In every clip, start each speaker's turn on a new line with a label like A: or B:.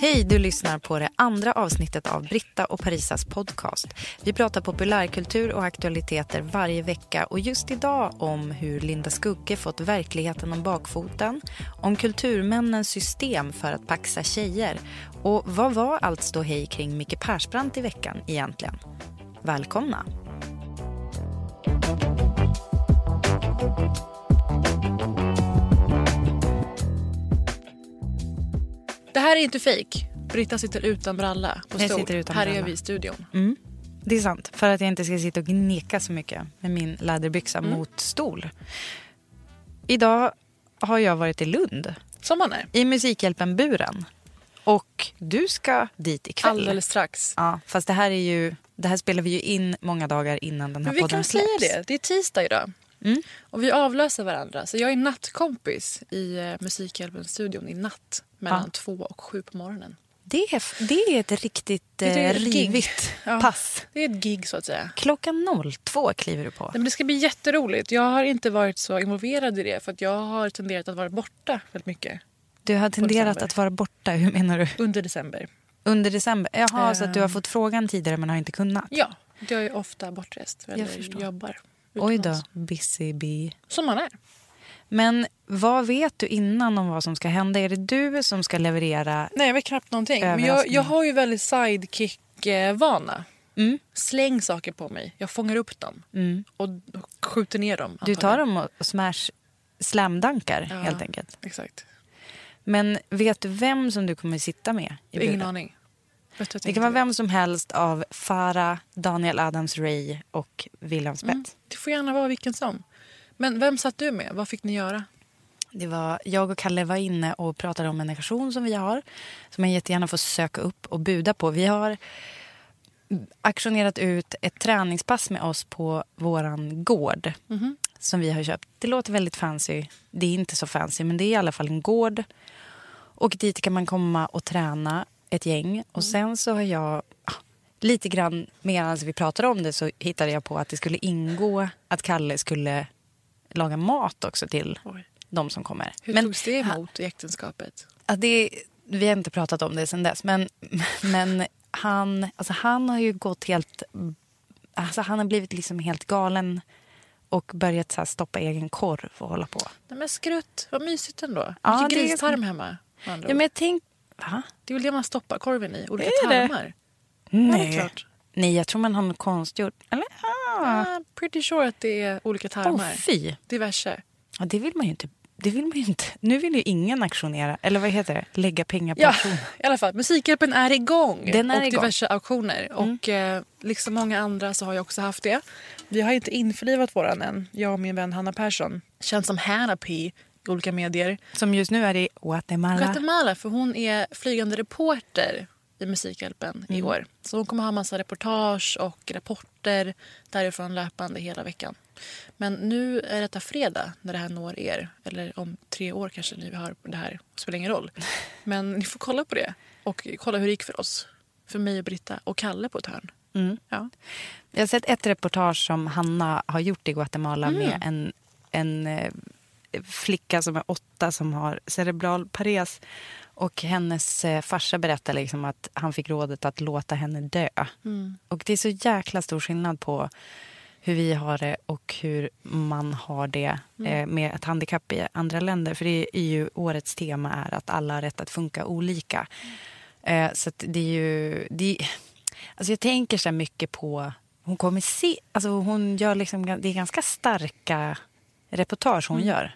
A: Hej, du lyssnar på det andra avsnittet av Britta och Parisas podcast. Vi pratar populärkultur och aktualiteter varje vecka och just idag om hur Linda Skugge fått verkligheten om bakfoten, om kulturmännens system för att paxa tjejer och vad var allt ståhej kring Micke Persbrandt i veckan egentligen? Välkomna!
B: Det här är inte fejk. Britta sitter utan bralla på stol.
A: utan
B: här
A: bralla.
B: är vi i studion.
A: Mm, det är sant, för att jag inte ska sitta och gneka så mycket med min läderbyxa
B: Mm.
A: mot stol. Idag har jag varit i Lund,
B: Som man är.
A: i Musikhjälpen-buren. Och du ska dit ikväll.
B: Alldeles strax.
A: Ja, fast det här, är ju, det här spelar vi ju in många dagar innan den här
B: Men vi
A: podden
B: kan
A: släpps.
B: säga det. Det är tisdag idag.
A: Mm.
B: Och vi avlöser varandra. Så jag är nattkompis i eh, Musikhjälpen-studion i natt. Mellan
A: Ja.
B: två och sju på morgonen.
A: Det är, det är ett riktigt
B: Det är
A: eh,
B: ett gig.
A: rivigt
B: Ja.
A: pass.
B: Det är ett gig så att säga.
A: Klockan 02 kliver du på.
B: Nej, men det ska bli jätteroligt. Jag har inte varit så involverad i det för att jag har tenderat att vara borta väldigt mycket
A: Du har tenderat att vara borta, hur menar du?
B: under december.
A: Under december? Jaha, så att du har
B: Ehm.
A: fått frågan tidigare men har inte kunnat?
B: Ja, jag är ofta bortrest eller
A: förstår.
B: jobbar
A: Oj då, busy bee.
B: Som man är.
A: Men vad vet du innan om vad som ska hända? Är det du som ska leverera?
B: Nej, jag vet knappt någonting. Men jag, jag har ju väldigt sidekick-vana.
A: Mm.
B: Släng saker på mig. Jag fångar upp dem
A: Mm.
B: och skjuter ner dem.
A: Du tar
B: antagligen.
A: dem och smash slamdankar
B: Ja.
A: helt enkelt.
B: Exakt.
A: Men vet du vem som du kommer sitta med? i
B: Ingen
A: buren?
B: aning.
A: Det kan vara vem som helst av Farah, Daniel Adams-Ray och William Spets.
B: vet? Det får gärna vara vilken som. Men vem satt du med? Vad fick ni göra?
A: Det var, jag och Kalle var inne och pratade om en aktion som vi har. Som man jättegärna får söka upp och buda på. Vi har aktionerat ut ett träningspass med oss på våran gård. Som vi har köpt. Det låter väldigt fancy. Det är inte så fancy men det är i alla fall en gård. Och dit kan man komma och träna ett gäng. Och sen så har jag ah, lite grann medan vi pratade om det så hittade jag på att det skulle ingå att Kalle skulle laga mat också till
B: Oj.
A: de som kommer.
B: Hur
A: men
B: togs det emot i äktenskapet?
A: Det, vi har inte pratat om det sen dess. Men, men han, alltså han har ju gått helt... Alltså han har blivit liksom helt galen och börjat så stoppa egen korv och hålla på.
B: Nej, men skrutt, vad mysigt ändå.
A: Ja,
B: Mycket
A: är-
B: gristarm hemma.
A: Ja, men jag tänk, va?
B: Det är väl det man stoppar korven i, olika
A: Är det?
B: tarmar. Ja, det är klart.
A: Nej, jag tror man har något konstgjort. Eller? Ah.
B: Ah, pretty sure att det är olika
A: Åh,
B: tarmar.
A: fy.
B: Diverse.
A: Ja, det vill man ju inte. Det vill man ju inte. Nu vill ju ingen aktionera. Eller vad heter det? Lägga pengar på
B: Ja,
A: aktion.
B: i alla fall. Musikhjälpen är igång.
A: Den är
B: och
A: igång. Mm.
B: diverse auktioner. Och eh, liksom många andra så har jag också haft det. Vi har inte införlivat våran än. Jag och min vän Hanna Persson. Känns som Hannah P olika medier.
A: Som just nu är i Guatemala.
B: Guatemala, för hon är flygande reporter i Musikhjälpen
A: Mm.
B: i år. Så hon kommer ha massa reportage och rapporter därifrån löpande hela veckan. Men nu är detta fredag när det här når er. Eller om tre år kanske ni hör det här. Det spelar ingen roll. Men ni får kolla på det. Och kolla hur det gick för oss. För mig och Britta och Kalle på ett hörn.
A: Mm.
B: Ja.
A: Jag har sett ett reportage som Hanna har gjort i Guatemala
B: Mm.
A: med en, en eh, flicka som är åtta som har cerebral pares. Och hennes eh, farsa berättar liksom att han fick rådet att låta henne dö.
B: Mm.
A: Och det är så jäkla stor skillnad på hur vi har det och hur man har det eh, med ett handikapp i andra länder. För det är ju årets tema är att alla har rätt att funka olika. Eh, så det är ju... Det, alltså jag tänker så mycket på... Hon kommer se... Alltså hon gör liksom, det är ganska starka reportage hon gör.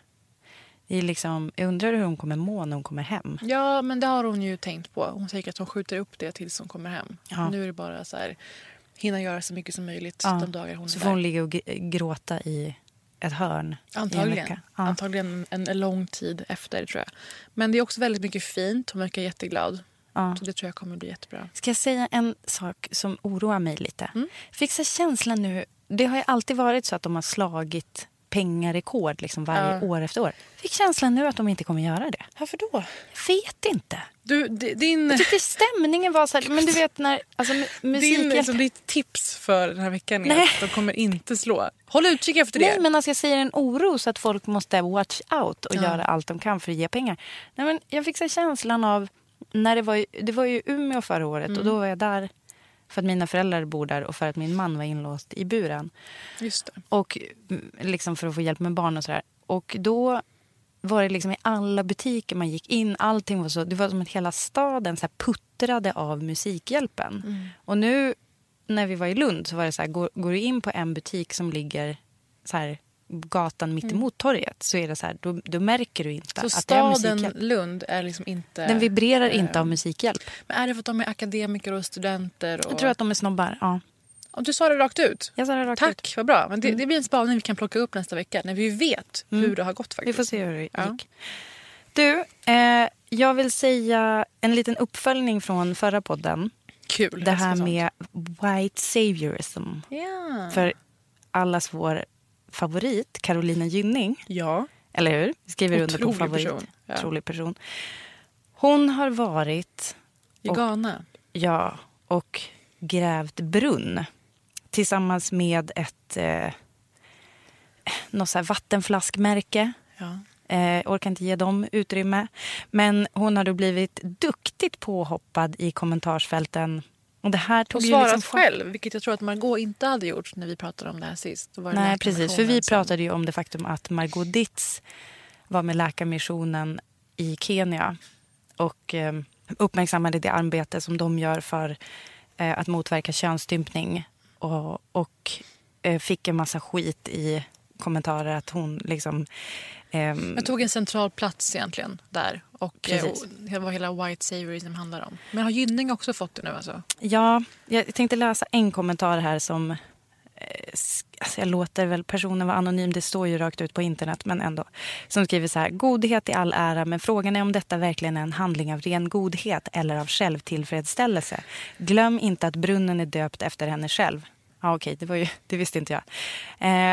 A: Är liksom, jag undrar hur hon kommer må när hon kommer hem.
B: Ja, men det har hon ju tänkt på. Hon säger att hon skjuter upp det tills hon kommer hem.
A: Ja.
B: Nu är det bara så här, hinna göra så mycket som möjligt
A: Ja.
B: de dagar hon är
A: Så
B: där.
A: får hon ligga och gr- gråta i ett hörn i en
B: Antagligen.
A: vecka. Ja.
B: Antagligen en, en lång tid efter, tror jag. Men det är också väldigt mycket fint. Hon verkar jätteglad.
A: Ja.
B: Så det tror jag kommer bli jättebra.
A: Ska jag säga en sak som oroar mig lite?
B: Mm.
A: Så känslan nu... Det har ju alltid varit så att de har slagit pengarekord liksom varje
B: Ja.
A: år efter år. Fick känslan nu att de inte kommer göra det.
B: Varför då?
A: Jag vet inte.
B: Du, di- din,
A: Jag tyckte stämningen var så här... Men du vet när... Alltså, mu-
B: din, liksom, ditt tips för den här veckan är
A: Nej.
B: att de kommer inte slå. Håll utkik efter det.
A: Nej, men alltså jag säger en oro så att folk måste watch out och
B: Ja.
A: göra allt de kan för att ge pengar. Nej, men jag fick så här känslan av... När det, var, ju- det var ju Umeå förra året
B: Mm.
A: och då var jag där för att mina föräldrar bor där och för att min man var inlåst i buren.
B: Just det.
A: Och mm, liksom för att få hjälp med barn och sådär. Och då var det liksom i alla butiker man gick in, allting var så, det var som att hela staden så puttrade av Musikhjälpen.
B: Mm.
A: Och nu när vi var i Lund så var det så här, går, går du in på en butik som ligger så här gatan mitt emot torget så är det så här, då, då märker du inte
B: Så
A: att det är
B: staden
A: Musikhjälp.
B: Lund är liksom inte...
A: Den vibrerar inte
B: eh,
A: av Musikhjälp.
B: Men är det för att de är akademiker och studenter? Och...
A: Jag tror att de är snobbar. Ja.
B: Och du sa det rakt ut.
A: Jag sa det rakt ut.
B: Tack, vad bra. Men det, det blir en spaning vi kan plocka upp nästa vecka när vi vet hur det har gått. faktiskt.
A: Vi får se hur det
B: Ja.
A: gick. Du, eh, jag vill säga en liten uppföljning från förra podden.
B: Kul.
A: Det här
B: sånt.
A: med white saviorism.
B: Ja.
A: För allas vår favorit, Carolina Gynning.
B: ja.
A: Eller hur? Vi skriver under på
B: Otrolig
A: favorit.
B: person. Ja.
A: Otrolig person. Hon har varit
B: I
A: Och-
B: Ghana.
A: ja, och grävt brunn tillsammans med ett eh, något så vattenflaskmärke.
B: Ja.
A: Eh, orkar inte ge dem utrymme. Men hon har då blivit duktigt påhoppad i kommentarsfälten. Och det här tog
B: Och svarat
A: liksom
B: själv, vilket jag tror att Margot inte hade gjort när vi pratade om det här sist.
A: Nej, precis. För vi pratade ju om det faktum att Margot Ditz var med Läkarmissionen i Kenya och eh, uppmärksammade det arbete som de gör för eh, att motverka könsstympning och, och eh, fick en massa skit i kommentarer att hon liksom... ehm,
B: Jag tog en central plats egentligen där. Och eh, och det var hela white saviorism handlar om. Men har Gynning också fått det nu alltså?
A: Ja, jag tänkte läsa en kommentar här som... eh, Alltså jag låter väl personen vara anonym, det står ju rakt ut på internet, men ändå. Som skriver så här, godhet i all ära, men frågan är om detta verkligen är en handling av ren godhet eller av självtillfredsställelse. Glöm inte att brunnen är döpt efter henne själv. Ja, okej, det, var ju, det visste inte jag.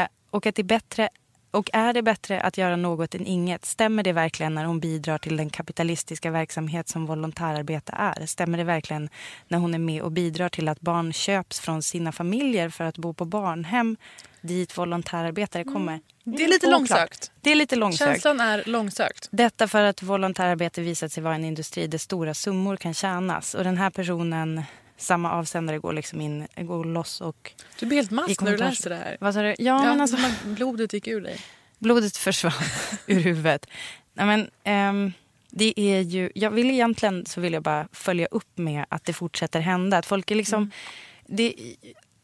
A: Eh, och att det är bättre och är det bättre att göra något än inget? Stämmer det verkligen när hon bidrar till den kapitalistiska verksamhet som volontärarbete är? Stämmer det verkligen när hon är med och bidrar till att barn köps från sina familjer för att bo på barnhem dit volontärarbetare kommer?
B: Mm. Det är lite
A: Oklart.
B: långsökt.
A: Det är lite långsökt.
B: Känslan är långsökt.
A: Detta för att volontärarbete visat sig vara en industri där stora summor kan tjänas. Och den här personen, samma avsändare, går liksom in, går loss och...
B: Du blir helt mask när du läser det här.
A: Vad sa du? Ja,
B: Ja,
A: men alltså...
B: blodet gick ur dig.
A: Blodet försvann ur huvudet. Nej, men, ehm, det är ju, jag vill egentligen så vill jag bara följa upp med att det fortsätter hända. Att folk är liksom, det,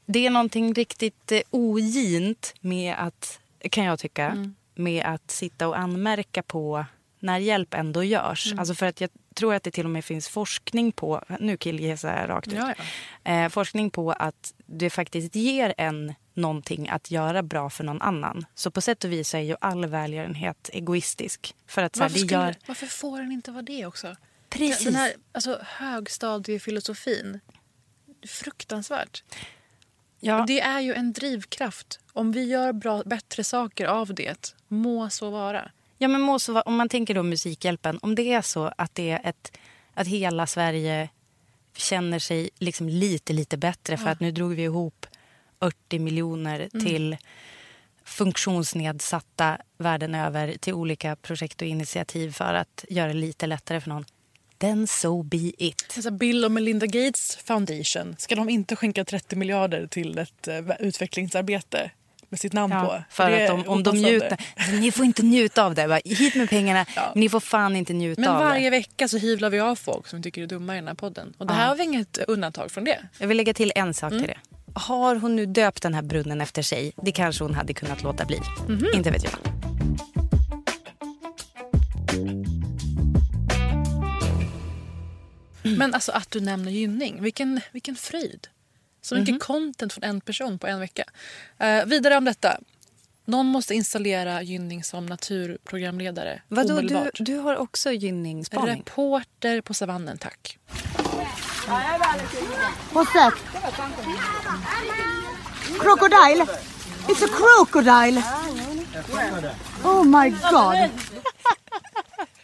A: det är någonting riktigt eh, ogint med att, kan jag tycka, med att sitta och anmärka på när hjälp ändå görs. Alltså för att jag tror att det till och med finns forskning på, nu killgissar jag rakt ut.
B: Ja, ja.
A: Eh, forskning på att det faktiskt ger en någonting att göra bra för någon annan. Så på sätt och vis är ju all välgörenhet egoistisk. För att så här,
B: Varför, skulle,
A: gör...
B: varför får den inte vara det också?
A: Precis.
B: Den här alltså, högstadiefilosofin. Fruktansvärt.
A: Ja,
B: Det är ju en drivkraft. Om vi gör bra, bättre saker av det, må så vara.
A: Ja, men må så om man tänker då Musikhjälpen. Om det är så att det är ett, att hela Sverige känner sig liksom lite, lite bättre för att nu drog vi ihop 80 miljoner till funktionsnedsatta världen över till olika projekt och initiativ för att göra det lite lättare för någon. then so be it.
B: Alltså Bill och Melinda Gates Foundation, ska de inte skänka 30 miljarder till ett uh, utvecklingsarbete med sitt namn på?
A: För
B: det
A: att de, om de njuter. Ni får inte njuta av det. Bara, hit med pengarna.
B: Ja.
A: Ni får fan inte njuta
B: Men
A: av
B: varje
A: det.
B: vecka så hyvlar vi av folk som tycker det är dumma i den här podden. Och det här har vi inget undantag från det.
A: Jag vill lägga till en sak
B: Mm.
A: till det. Har hon nu döpt den här brunnen efter sig? Det kanske hon hade kunnat låta bli.
B: Mhm.
A: Inte vet jag.
B: Men alltså att du nämner Gynning, vilken, vilken fröjd. Så mycket content från en person på en vecka. Eh, vidare om detta. Någon måste installera Gynning som naturprogramledare
A: Vadå, du,
B: omedelbart.
A: du har också gynningsspaning?
B: Reporter på savannen, tack.
C: What's that? Crocodile? It's a crocodile. Oh my god.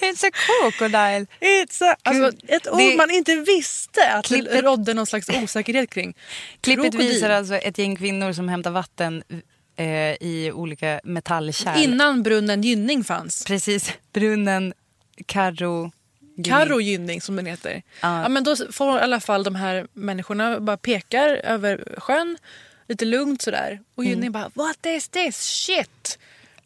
A: It's a crocodile.
B: It's a, alltså, ett ord
A: Det-
B: man inte visste att det
A: Klippet-
B: rådde någon slags osäkerhet kring.
A: Klippet
B: Krokodil.
A: visar alltså ett gäng kvinnor som hämtar vatten eh, i olika metallkärl.
B: Innan brunnen Gynning fanns.
A: Precis. Brunnen, Carro...
B: Karo Gynning som den heter.
A: Ja.
B: Ja. men då får i alla fall de här människorna bara pekar över sjön lite lugnt sådär. Och
A: Mm.
B: Gynning bara What is this shit?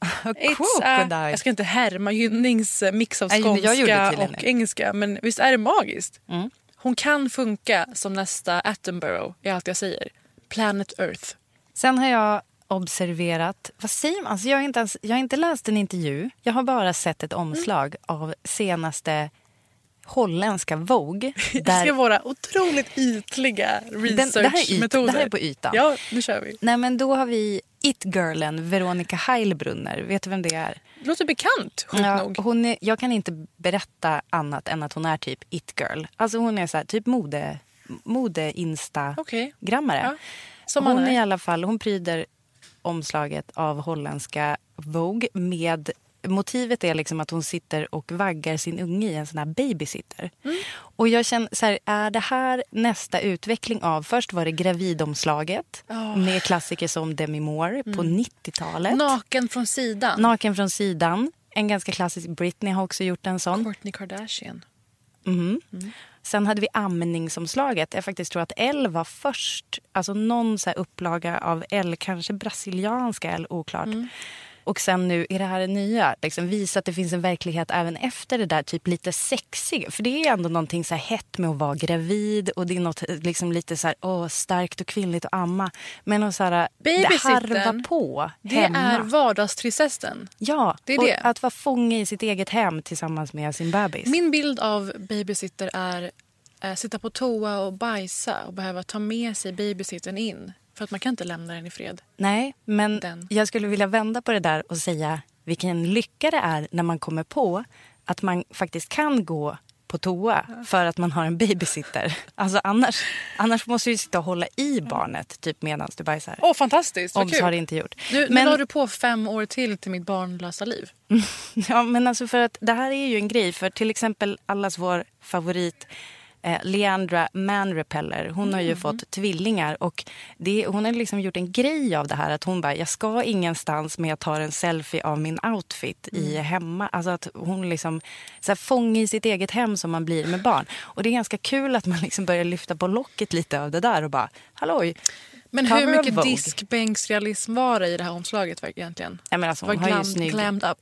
A: Crocodile.
B: jag ska inte härma Gynnings eh, mix av
A: jag
B: skånska och engelska men visst är det magiskt?
A: Mm.
B: Hon kan funka som nästa Attenborough i allt jag säger. Planet Earth.
A: Sen har jag observerat... Vad säger man? Alltså jag, har inte ens, jag har inte läst en intervju. Jag har bara sett ett omslag av senaste holländska Vogue.
B: Det ska vara otroligt ytliga
A: det här är yt-
B: researchmetoder.
A: det här är på ytan.
B: Ja, nu kör vi.
A: Nej, men då har vi It-girlen Veronica Heilbrunner. Vet du vem det är?
B: Det låter bekant, sjukt
A: Ja,
B: nog.
A: hon är, jag kan inte berätta annat än att hon är typ it-girl. Alltså hon är så här, typ mode, mode-instagrammare.
B: Okej. Ja, som
A: hon
B: är.
A: i alla fall, hon pryder omslaget av holländska Vogue med Motivet är liksom att hon sitter och vaggar sin unge i en sån här babysitter.
B: Mm.
A: Och jag känner så här, är det här nästa utveckling av... Först var det gravidomslaget
B: Ja.
A: med klassiker som Demi Moore på 90-talet.
B: Naken från sidan.
A: Naken från sidan. En ganska klassisk. Britney har också gjort en sån.
B: Kourtney Kardashian.
A: Mhm. Sen hade vi amningsomslaget. Jag faktiskt tror att Elle var först. Alltså någon så upplaga av Elle, kanske brasilianska Elle, oklart. Och sen nu är det här det nya. Liksom visa att det finns en verklighet även efter det där typ lite sexiga. För det är ändå någonting så här hett med att vara gravid och det är något liksom lite så här, åh, starkt och kvinnligt att amma. Men att så här, det
B: Babysittern,
A: harva på
B: Det
A: hemma.
B: är vardagstristessen.
A: Ja,
B: Det är
A: och
B: det.
A: att vara fånge i sitt eget hem tillsammans med sin bebis.
B: Min bild av babysitter är eh, sitta på toa och bajsa och behöva ta med sig babysittern in. För att man kan inte lämna den i fred.
A: Nej, men
B: Den.
A: jag skulle vilja vända på det där och säga vilken lycka det är när man kommer på att man faktiskt kan gå på toa för att man har en babysitter. Alltså annars, annars måste du sitta och hålla i barnet typ medan du bajsar.
B: Åh, fantastiskt! Vad
A: Obs har det inte gjort.
B: Nu,
A: Men-
B: nu la du på fem år till till mitt barnlösa liv.
A: Ja, men alltså för att det här är ju en grej. För till exempel allas vår favorit eh, Leandra Man Repeller. Hon har ju fått tvillingar och det, hon har liksom gjort en grej av det här. Att hon bara, jag ska ingenstans men jag tar en selfie av min outfit i hemma. Alltså att hon liksom så här, fångar i sitt eget hem som man blir med barn. Och det är ganska kul att man liksom börjar lyfta på locket lite av det där och bara, halloj.
B: Men hur mycket diskbänksrealism var det i det här omslaget egentligen?
A: Nej, men alltså,
B: Var
A: hon, har ju snygg,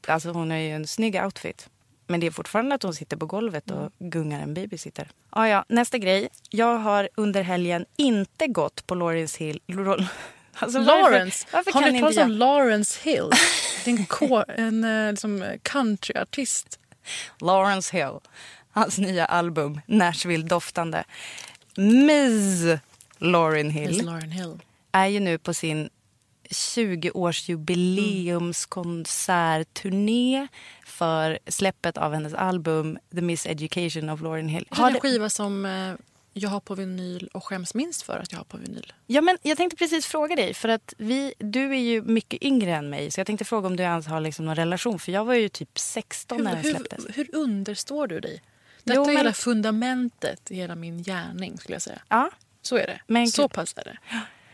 A: alltså, hon har ju en snygg outfit. Men det är fortfarande att hon sitter på golvet och gungar en babysitter. Ah, ja, nästa grej. Jag har under helgen inte gått på Lawrence Hill. Lor- Alltså,
B: Lawrence.
A: Varför, varför
B: Har ni
A: jag?
B: om Lawrence Hill? Det är en, kor- en eh, liksom, countryartist.
A: Lawrence Hill. Hans nya album Nashville-doftande. Ms. Lauren Hill.
B: Miss Lauren Hill.
A: är ju nu på sin 20-årsjubileumskonsertturné för släppet av hennes album The Miseducation of Lauryn Hill. Har
B: är
A: det-
B: skiva som eh, jag har på vinyl och skäms minst för att jag har på vinyl.
A: Ja, men jag tänkte precis fråga dig, för att vi, du är ju mycket yngre än mig. Så jag tänkte fråga om du ens har liksom någon relation, för jag var ju typ 16 när den
B: hur,
A: släpptes.
B: hur understår du dig? Detta
A: Jo,
B: är
A: men-
B: hela fundamentet i hela min gärning skulle jag säga.
A: Ja,
B: Så är det.
A: Men-
B: så pass är det.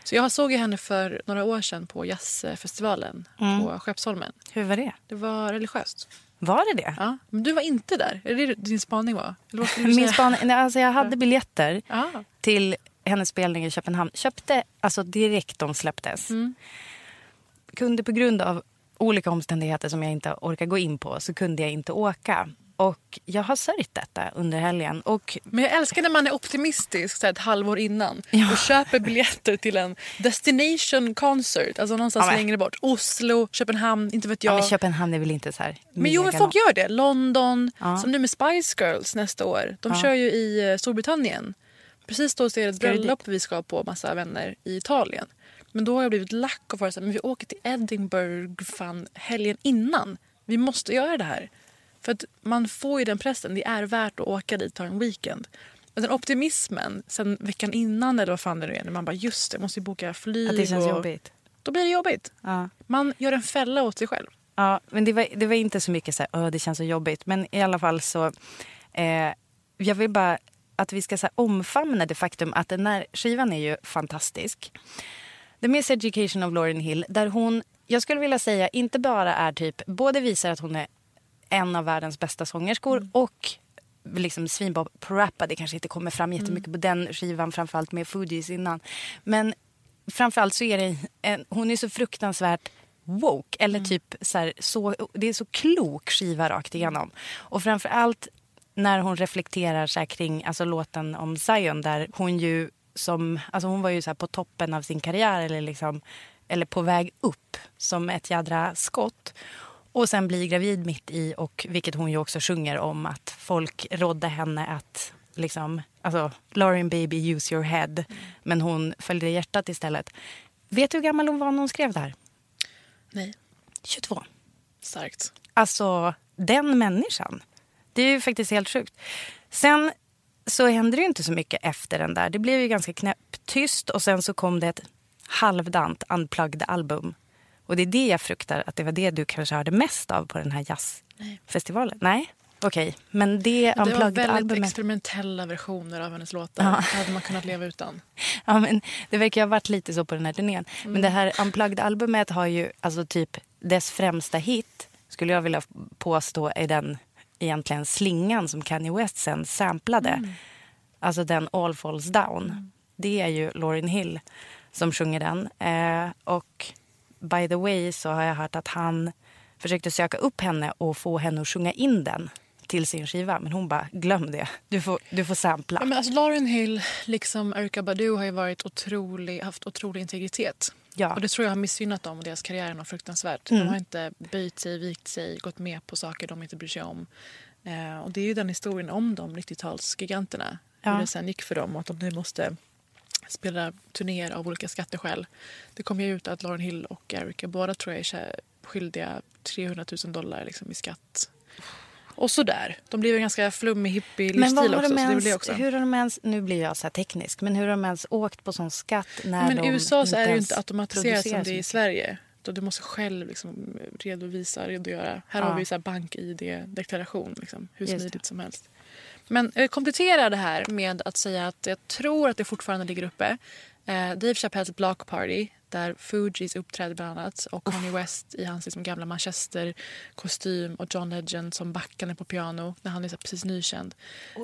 B: Så jag såg henne för några år sedan på jazzfestivalen
A: Mm.
B: på Skeppsholmen.
A: Hur var det?
B: Det var religiöst.
A: Var det det?
B: Ja. Men du var inte där. Är det din spaning var?
A: Min spaning, nej, alltså jag hade biljetter
B: Ja.
A: till hennes spelning i Köpenhamn. Köpte alltså direkt de släpptes.
B: Mm.
A: Kunde på grund av olika omständigheter som jag inte orkar gå in på så kunde jag inte åka. Och jag har sörjt detta under helgen. Och
B: Men jag älskar när man är optimistisk så här, ett halvår innan
A: Ja.
B: och köper biljetter till en destination concert. Alltså någonstans
A: Ja, men-
B: längre bort. Oslo, Köpenhamn, inte vet
A: ja.
B: jag.
A: men Köpenhamn är väl inte så här
B: Men jo, men folk gör det. London,
A: Ja.
B: som nu med Spice Girls nästa år. De
A: Ja.
B: kör ju i eh, Storbritannien. Precis då så är det ett bröllop vi ska på massa vänner i Italien. Men då har jag blivit lack och varit så här, men vi åker till Edinburgh fan helgen innan. Vi måste göra det här. För att man får ju den pressen. Det är värt att åka dit och ta en weekend. Men den optimismen sen veckan innan eller vad fan det nu är. När man bara just det, jag måste boka flyg.
A: Att det känns
B: och...
A: jobbigt.
B: Då blir det jobbigt.
A: Ja.
B: Man gör en fälla åt sig själv.
A: Ja, men det var, det var inte så mycket så här, "Åh, det känns så jobbigt. Men i alla fall så, eh, jag vill bara att vi ska så omfamna det faktum att den här skivan är ju fantastisk. The Miss Education of Lauryn Hill, där hon, jag skulle vilja säga, inte bara är typ, både visar att hon är en av världens bästa sångerskor och liksom svinbra-rappad. Det kanske inte kommer fram jättemycket på den skivan, framförallt med Fugees innan. Men framförallt så är det en, hon är så fruktansvärt woke. Eller typ så här, så, det är så klok skiva rakt igenom. Och framförallt när hon reflekterar så kring alltså, låten om Zion där hon ju som, alltså hon var ju så på toppen av sin karriär eller liksom eller på väg upp som ett jädra skott. Och sen blir gravid mitt i och vilket hon ju också sjunger om att folk rådde henne att liksom, alltså Lauren baby use your head. Men hon följde hjärtat istället. Vet du hur gammal hon var när hon skrev det här?
B: Nej,
A: 22.
B: starkt.
A: Alltså den människan. Det är ju faktiskt helt sjukt. Sen så hände det ju inte så mycket efter den där. Det blev ju ganska knäpptyst och sen så kom det ett halvdant unplugged album. Och det är det jag fruktar att det var det du kanske hörde mest av på den här jazzfestivalen. Nej? Okej, men det
B: Det var väldigt
A: albumet.
B: experimentella versioner av hennes låtar.
A: Ja.
B: Det hade man kunnat leva utan.
A: Ja, men det verkar ha varit lite så på den här turnén.
B: Mm.
A: Men det här Unplugged-albumet har ju alltså typ dess främsta hit skulle jag vilja påstå är den egentligen slingan som Kanye West sen samplade.
B: Mm.
A: Alltså den All Falls Down. Det är ju Lauryn Hill som sjunger den. Eh, och by the way så har jag hört att han försökte söka upp henne och få henne att sjunga in den till sin skiva. Men hon bara, glöm det. Du får, du får sampla.
B: Ja, men alltså Lauryn Hill, liksom Erykah Badu, har varit otrolig, haft otrolig integritet.
A: Ja.
B: Och Det tror jag har missgynnat dem och deras karriär något fruktansvärt.
A: Mm.
B: De har inte böjt sig, vikt sig, gått med på saker de inte bryr sig om. Eh, och Det är ju den historien om de 90-talsgiganterna.
A: Ja.
B: Hur det sen gick för dem och att de nu måste spela turnéer av olika skatteskäl. Det kom ju ut att Lauryn Hill och Erika båda tror jag är skyldiga 300 000 dollar liksom, i skatt. Och sådär. De blev en ganska flummig hippie
A: Men vad
B: livsstil
A: har
B: också.
A: de
B: så det
A: ens,
B: det också.
A: hur har de ens, nu blir jag så teknisk, men hur har de ens åkt på sån skatt när
B: Men
A: de
B: i USA så är det ju
A: ens
B: inte automatiserat som det är i Sverige. Då du måste själv liksom redovisa, redogöra. Här
A: Ja.
B: har vi så här bank-id-deklaration. Liksom, hur smidigt som helst. Men jag kompletterar det här med att säga att jag tror att det fortfarande ligger uppe. Eh, Dave Chappelles Block Party där Fugees uppträder bland annat och Kanye West i hans liksom gamla Manchester-kostym och John Legend som backande på piano när han är precis nykänd.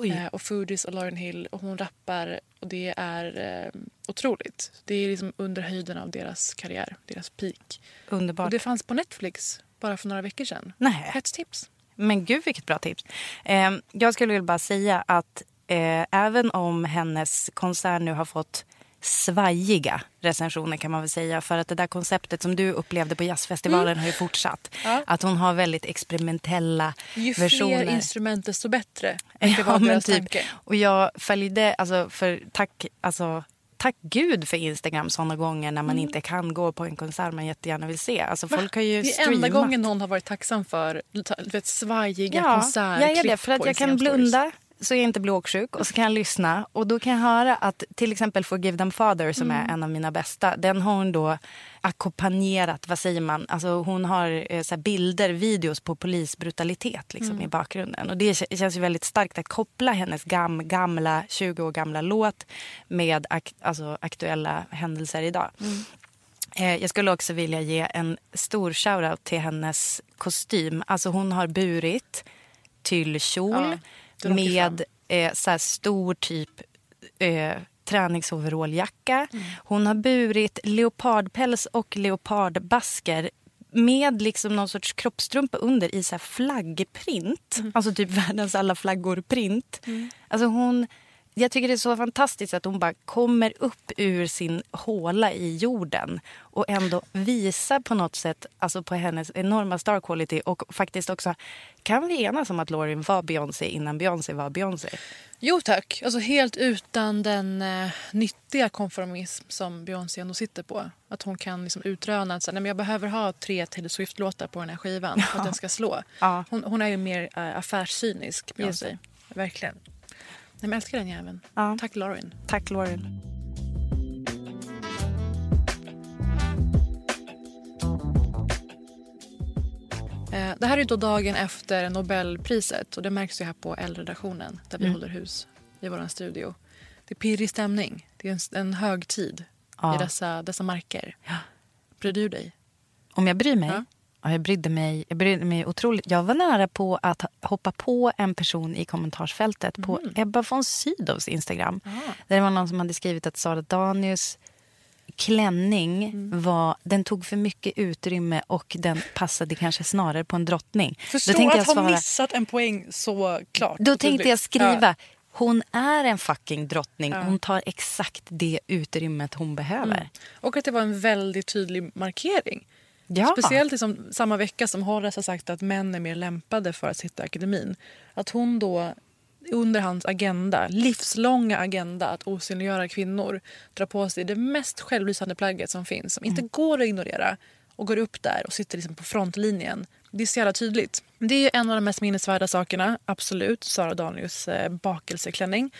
B: Eh, och Fugees och Lauryn Hill och hon rappar och det är eh, otroligt. Det är liksom under höjden av deras karriär, deras peak.
A: Underbart.
B: Och det fanns på Netflix bara för några veckor sedan.
A: Nej.
B: Ett tips.
A: Men gud vilket bra tips. Eh, jag skulle vilja bara säga att eh, även om hennes konsert nu har fått svajiga recensioner kan man väl säga. För att det där konceptet som du upplevde på jazzfestivalen har ju fortsatt.
B: Ja.
A: Att hon har väldigt experimentella
B: Ju
A: versioner.
B: fler instrument desto bättre.
A: Ja, men typ.
B: tanke.
A: Och jag följde, alltså, för tack, alltså, tack gud för Instagram såna gånger när man inte kan gå på en konsert man jättegärna vill se. Alltså, folk har ju
B: det är
A: streamat.
B: enda gången någon har varit taxiga för vet, svajiga
A: Ja,
B: konsertklipp
A: jag är det. För att jag kan blunda så jag inte blir åksjuk och så kan jag lyssna. Och då kan jag höra att till exempel Forgive them father som är en av mina bästa. Den har hon då ackompanjerat, vad säger man? Alltså hon har eh, så bilder, videos på polisbrutalitet liksom, i bakgrunden. Och det kä- känns ju väldigt starkt att koppla hennes gam, gamla, 20 år gamla låt med ak- alltså, aktuella händelser idag. Eh, Jag skulle också vilja ge en stor shoutout till hennes kostym. Alltså hon har burit tyllkjol
B: Ja,
A: med eh, så här stor typ eh, träningsoveralljacka. Hon har burit leopardpäls och leopardbasker med liksom någon sorts kroppstrumpa under i så här flaggprint. Alltså typ världens alla flaggor-print. Alltså hon, jag tycker det är så fantastiskt att hon bara kommer upp ur sin håla i jorden och ändå visar på något sätt alltså på hennes enorma star quality och faktiskt också kan vi enas om att Lauren var Beyoncé innan Beyoncé var Beyoncé?
B: Jo tack. Alltså helt utan den eh, nyttiga konformism som Beyoncé ändå sitter på. Att hon kan liksom utröna att så, här, nej, men jag behöver ha tre Taylor Swift-låtar på den här skivan för att den ska slå.
A: Ja.
B: Hon, hon är ju mer eh, affärscynisk, Beyoncé. Verkligen. Nej, men jag älskar den jäveln.
A: Ja.
B: Tack Lauren.
A: Tack Lauren.
B: Eh, det här är då dagen efter Nobelpriset och det märks ju här på L-redaktionen där vi
A: Mm.
B: håller hus i vår studio. Det är pirrig stämning. Det är en, en hög tid
A: Ja.
B: i dessa, dessa marker. Bryr du dig?
A: Om jag bryr mig?
B: Ja.
A: Ja. jag, brydde mig jag brydde mig otroligt. Jag var nära på att hoppa på en person i kommentarsfältet på Ebba von Sydows Instagram. Där det var någon som hade skrivit att Sara Danius klänning var, den tog för mycket utrymme och den passade kanske snarare på en drottning.
B: Förstå att
A: jag
B: ha
A: svara-
B: missat en poäng så klart.
A: Då tänkte jag skriva,
B: Ja.
A: hon är en fucking drottning.
B: Ja.
A: Hon tar exakt det utrymmet hon behöver.
B: Och att det var en väldigt tydlig markering.
A: Ja.
B: Speciellt liksom samma vecka som Horace har sagt att män är mer lämpade för att sitta i akademin. Att hon då under hans agenda, livslånga agenda att osynliggöra kvinnor drar på sig det mest självlysande plagget som finns som inte går att ignorera och går upp där och sitter liksom på frontlinjen. Det är så jävla tydligt. Det är en av de mest minnesvärda sakerna, absolut, Sara Danius eh, bakelseklänning.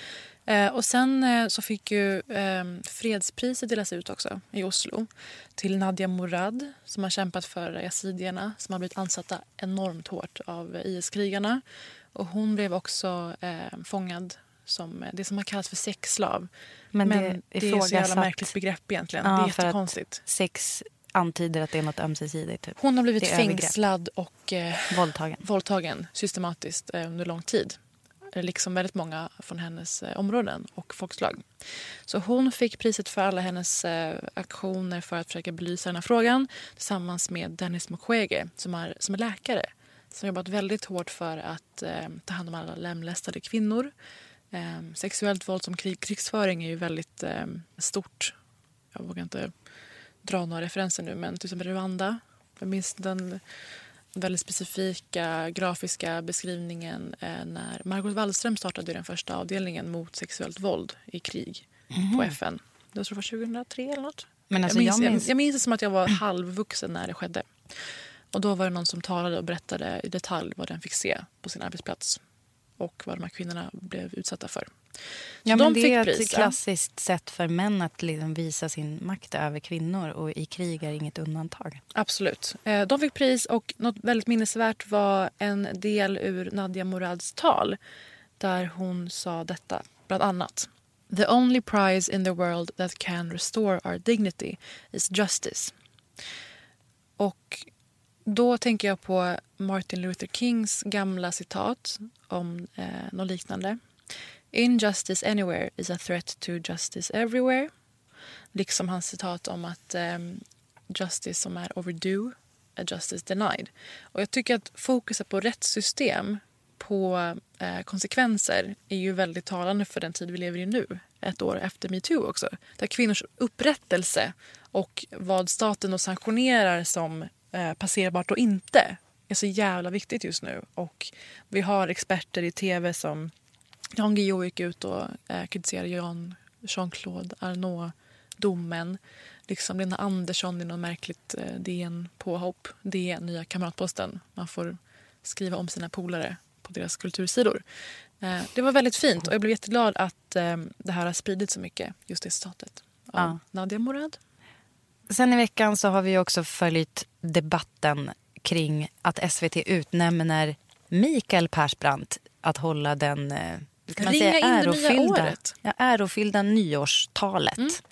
B: Eh, och sen eh, så fick ju eh, fredspriset delas ut också i Oslo till Nadia Morad som har kämpat för yazidierna som har blivit ansatta enormt hårt av IS-krigarna. Och hon blev också eh, fångad som eh, det som har kallats för sexslav.
A: Men
B: Men,
A: det
B: det, är så jävla märkligt begrepp egentligen.
A: Ja,
B: det är jättekonstigt.
A: Sex antyder att det är något ömsesidigt. Typ.
B: Hon har blivit
A: Det övergrepp.
B: fängslad och eh,
A: Våldtagen.
B: våldtagen systematiskt eh, under lång tid. Eh, liksom väldigt många från hennes eh, områden och folkslag. Så hon fick priset för alla hennes eh, aktioner för att försöka belysa den här frågan tillsammans med Dennis Mukwege som är, som är läkare som jobbat väldigt hårt för att eh, ta hand om alla lemlästade kvinnor. Eh, sexuellt våld som krig, krigsföring är ju väldigt eh, stort. Jag vågar inte dra några referenser nu, men typ till exempel Rwanda. Jag minns den väldigt specifika grafiska beskrivningen eh, när Margot Wallström startade den första avdelningen mot sexuellt våld i krig på FN. Jag tror det var 2003 eller något.
A: Men alltså,
B: jag, minns,
A: jag, minns-
B: jag minns det som att jag var halvvuxen när det skedde. Och då var det någon som talade och berättade i detalj vad den fick se på sin arbetsplats och vad de här kvinnorna blev utsatta för.
A: Ja,
B: de
A: men det är ett klassiskt sätt för män att liksom visa sin makt över kvinnor och i krig är inget undantag.
B: Absolut. Eh, De fick pris och något väldigt minnesvärt var en del ur Nadia Murads tal där hon sa detta, bland annat. The only prize in the world that can restore our dignity is justice. Och då tänker jag på Martin Luther Kings gamla citat om eh, något liknande. Injustice anywhere is a threat to justice everywhere. Liksom hans citat om att um, justice som är overdue är justice denied. Och jag tycker att fokuset på rättssystem, på eh, konsekvenser är ju väldigt talande för den tid vi lever i nu. Ett år efter metoo också. Där kvinnors upprättelse och vad staten då sanktionerar som eh, passerbart och inte är så jävla viktigt just nu. Och vi har experter i tv som Jan Guillou gick ut och eh, kritiserade Jan Jean-Claude Arnault-domen. Liksom Lena Andersson i något märkligt eh, DN-påhopp. DN, nya Kamratposten. Man får skriva om sina polare på deras kultursidor. Eh, det var väldigt fint och jag blev jätteglad att eh, det här har spridit så mycket, just det citatet. Av
A: Ja.
B: Nadia Morad.
A: Sen i veckan så har vi också följt debatten kring att SVT utnämner Mikael Persbrandt att hålla den eh, kan man
B: Ringa
A: säga, ärofyllda, ja, ärofyllda nyårstalet.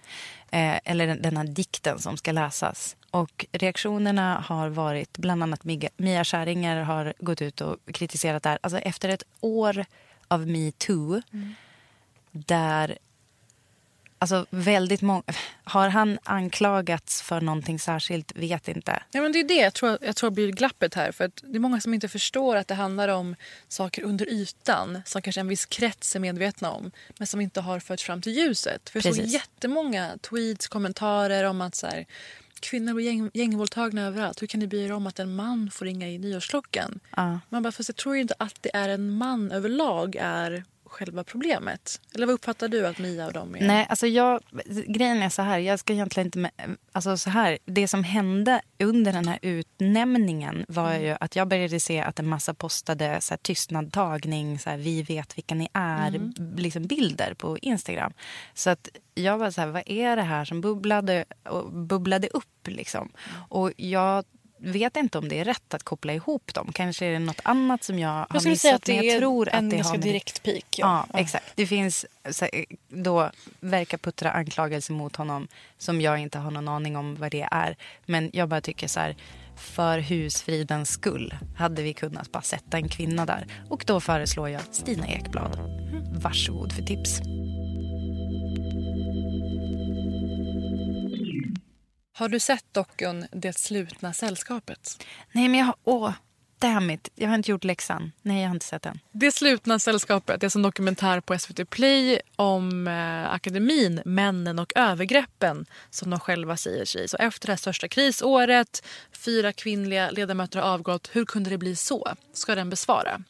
A: Eh, eller den, den här dikten som ska läsas. Och reaktionerna har varit, bland annat Mia, Mia Skäringer har gått ut och kritiserat det här. Alltså efter ett år av metoo där Alltså väldigt många... Har han anklagats för någonting särskilt? Vet inte.
B: Ja, men det är det jag tror, jag tror blir glappet här. För att Det är många som inte förstår att det handlar om saker under ytan som kanske en viss krets är medvetna om men som inte har förts fram till ljuset. För jag såg jättemånga tweets, kommentarer om att så här, kvinnor blir gäng, gängvåldtagna överallt. Hur kan ni bry er om att en man får ringa i nyårsklockan?
A: Ja.
B: Man bara, fast jag tror inte att det är en man överlag är själva problemet. Eller vad uppfattar du att Mia och dem är?
A: Nej, alltså jag, grejen är så här. Jag ska egentligen inte... Med, alltså så här det som hände under den här utnämningen var ju att jag började se att en massa postade så här, tystnadtagning, så här, vi vet vilka ni är, liksom bilder på Instagram. Så att jag var så här, vad är det här som bubblade, bubblade upp? Liksom? Och jag vet inte om det är rätt att koppla ihop dem. Kanske är det något annat som jag har
B: jag
A: missat.
B: säga att
A: men
B: det
A: jag
B: är
A: tror
B: en
A: att det
B: ganska
A: har med det-
B: direkt peak.
A: Ja, exakt. Det finns så, då verkar puttra anklagelser mot honom som jag inte har någon aning om vad det är. Men jag bara tycker så här, för husfridens skull hade vi kunnat bara sätta en kvinna där. Och då föreslår jag Stina Ekblad. Varsågod för tips.
B: Har du sett dockun Det slutna sällskapet?
A: Nej men jag har, åh, damn it. Jag har inte gjort läxan. Nej jag har inte sett den.
B: Det slutna sällskapet är en dokumentär på SVT Play om eh, akademin, männen och övergreppen som de själva säger sig. Så efter det största krisåret, fyra kvinnliga ledamöter har avgått. Hur kunde det bli så? Ska den besvara.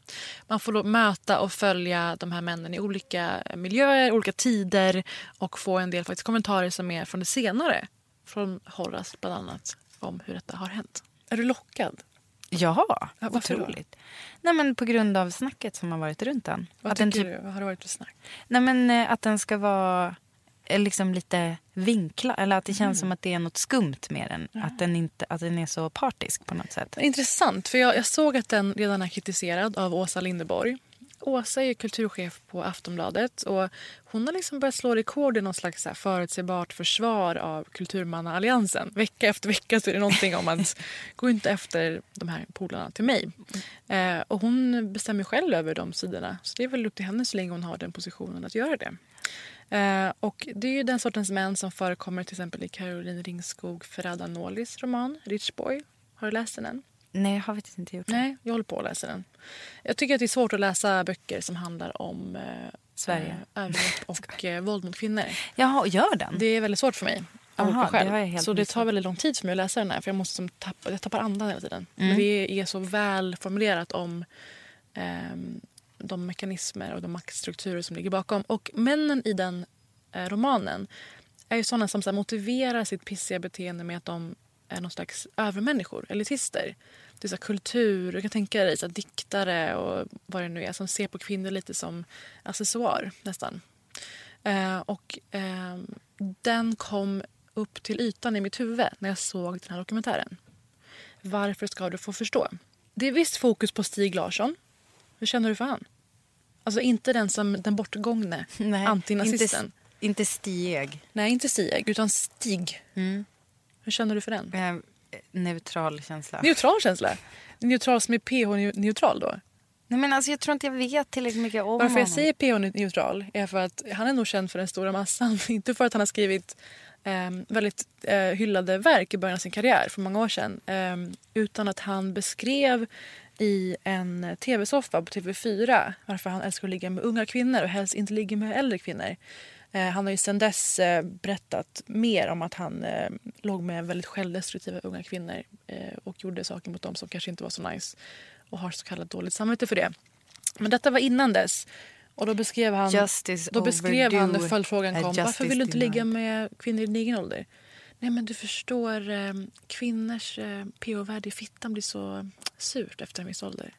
B: Man får då möta och följa de här männen i olika miljöer, olika tider och få en del faktiskt kommentarer som är från det senare. Från Horace bland annat om hur detta har hänt. Är du lockad?
A: Ja,
B: Ja, då?
A: otroligt. Nej men på grund av snacket som har varit runt den.
B: Vad
A: Att den
B: tycker
A: typ-
B: du? Vad har det varit för snack?
A: Nej men eh, att den ska vara eh, liksom lite vinkla eller att det känns som att det är något skumt med den. Att, den inte, att den är så partisk på något sätt.
B: Intressant, för jag, jag såg att den redan är kritiserad av Åsa Linderborg. Åsa är kulturchef på Aftonbladet och hon har liksom börjat slå rekord i någon slags så förutsägbart försvar av kulturmannaalliansen. Vecka efter vecka så är det någonting om att gå inte efter de här polarna till mig. Eh, och hon bestämmer själv över de sidorna så det är väl upp till henne så länge hon har den positionen att göra det. Eh, och det är ju den sortens män som förekommer till exempel i Caroline Ringskog Ferrada Nolis roman Rich Boy. Har du läst den än?
A: Nej, jag har faktiskt inte gjort det.
B: Nej, jag håller på att läsa den. Jag tycker att det är svårt att läsa böcker som handlar om eh,
A: Sverige.
B: eh, övergrepp och eh, våld mot kvinnor.
A: Jaha, gör den?
B: Det är väldigt svårt för mig. Av
A: Aha,
B: skäl.
A: det
B: så det tar väldigt lång tid för mig att läsa den här. För jag, måste som tappa, jag tappar andan hela tiden. Men det är så väl formulerat om ehm, de mekanismer och de maktstrukturer som ligger bakom. Och männen i den eh, romanen är ju sådana som så här, motiverar sitt pissiga beteende med att de är någon slags övermänniskor, elitister. Det är så kultur, du kan tänka dig så diktare och vad det nu är som ser på kvinnor lite som accessoar nästan. Eh, och eh, den kom upp till ytan i mitt huvud när jag såg den här dokumentären. Varför ska du få förstå? Det är visst fokus på Stig Larsson. Hur känner du för han? Alltså inte den som den bortgångne antinazisten.
A: Inte, inte Stieg.
B: Nej, inte Stig, utan Stig.
A: Mm.
B: Hur känner du för den?
A: Eh, neutral känsla.
B: Neutral känsla. Neutral som är PH-neutral då.
A: Nej, men alltså, jag tror inte jag vet tillräckligt mycket om
B: Varför jag
A: honom.
B: säger PH-neutral är för att han är nog känd för den stora massan. Inte för att han har skrivit eh, väldigt eh, hyllade verk i början av sin karriär för många år sedan. Eh, utan att han beskrev i en tv-soffa på TV4 varför han älskar att ligga med unga kvinnor och helst inte ligga med äldre kvinnor. Eh, han har ju sedan dess eh, berättat mer om att han eh, låg med väldigt självdestruktiva unga kvinnor och gjorde saker mot dem som kanske inte var så nice och har så kallat dåligt samvete för det. Men detta var innan dess. Och då beskrev han,
A: Justice
B: då beskrev han när följdfrågan kom. Varför vill du inte
A: denied?"
B: ligga med kvinnor i din egen ålder? Nej men du förstår, kvinnors pH-värde i fittan blir så surt efter en viss ålder.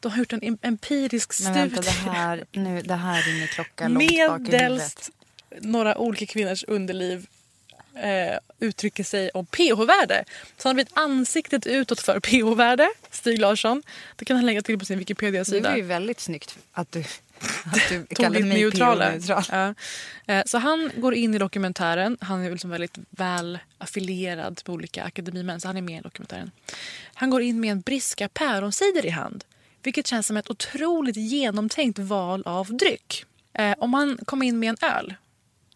B: De har gjort en em- empirisk
A: Men
B: studie.
A: vänta, det här, nu, det här ringer klockan långt bak i huvudet.
B: Några olika kvinnors underliv eh, uttrycker sig om pH-värde. Så han har blivit ansiktet utåt för pH-värde, Stig Larsson. Det kan han lägga till på sin
A: Det
B: Wikipedia-sida.
A: var ju väldigt snyggt att du, att du
B: lite
A: mig
B: neutrala.
A: neutral.
B: Ja. Eh, Så han går in i dokumentären. Han är liksom väldigt väl affilierad med olika akademimän, så han är med i dokumentären. Han går in med en briska päronsider i hand, vilket känns som ett otroligt genomtänkt val av dryck. Eh, om han kom in med en öl,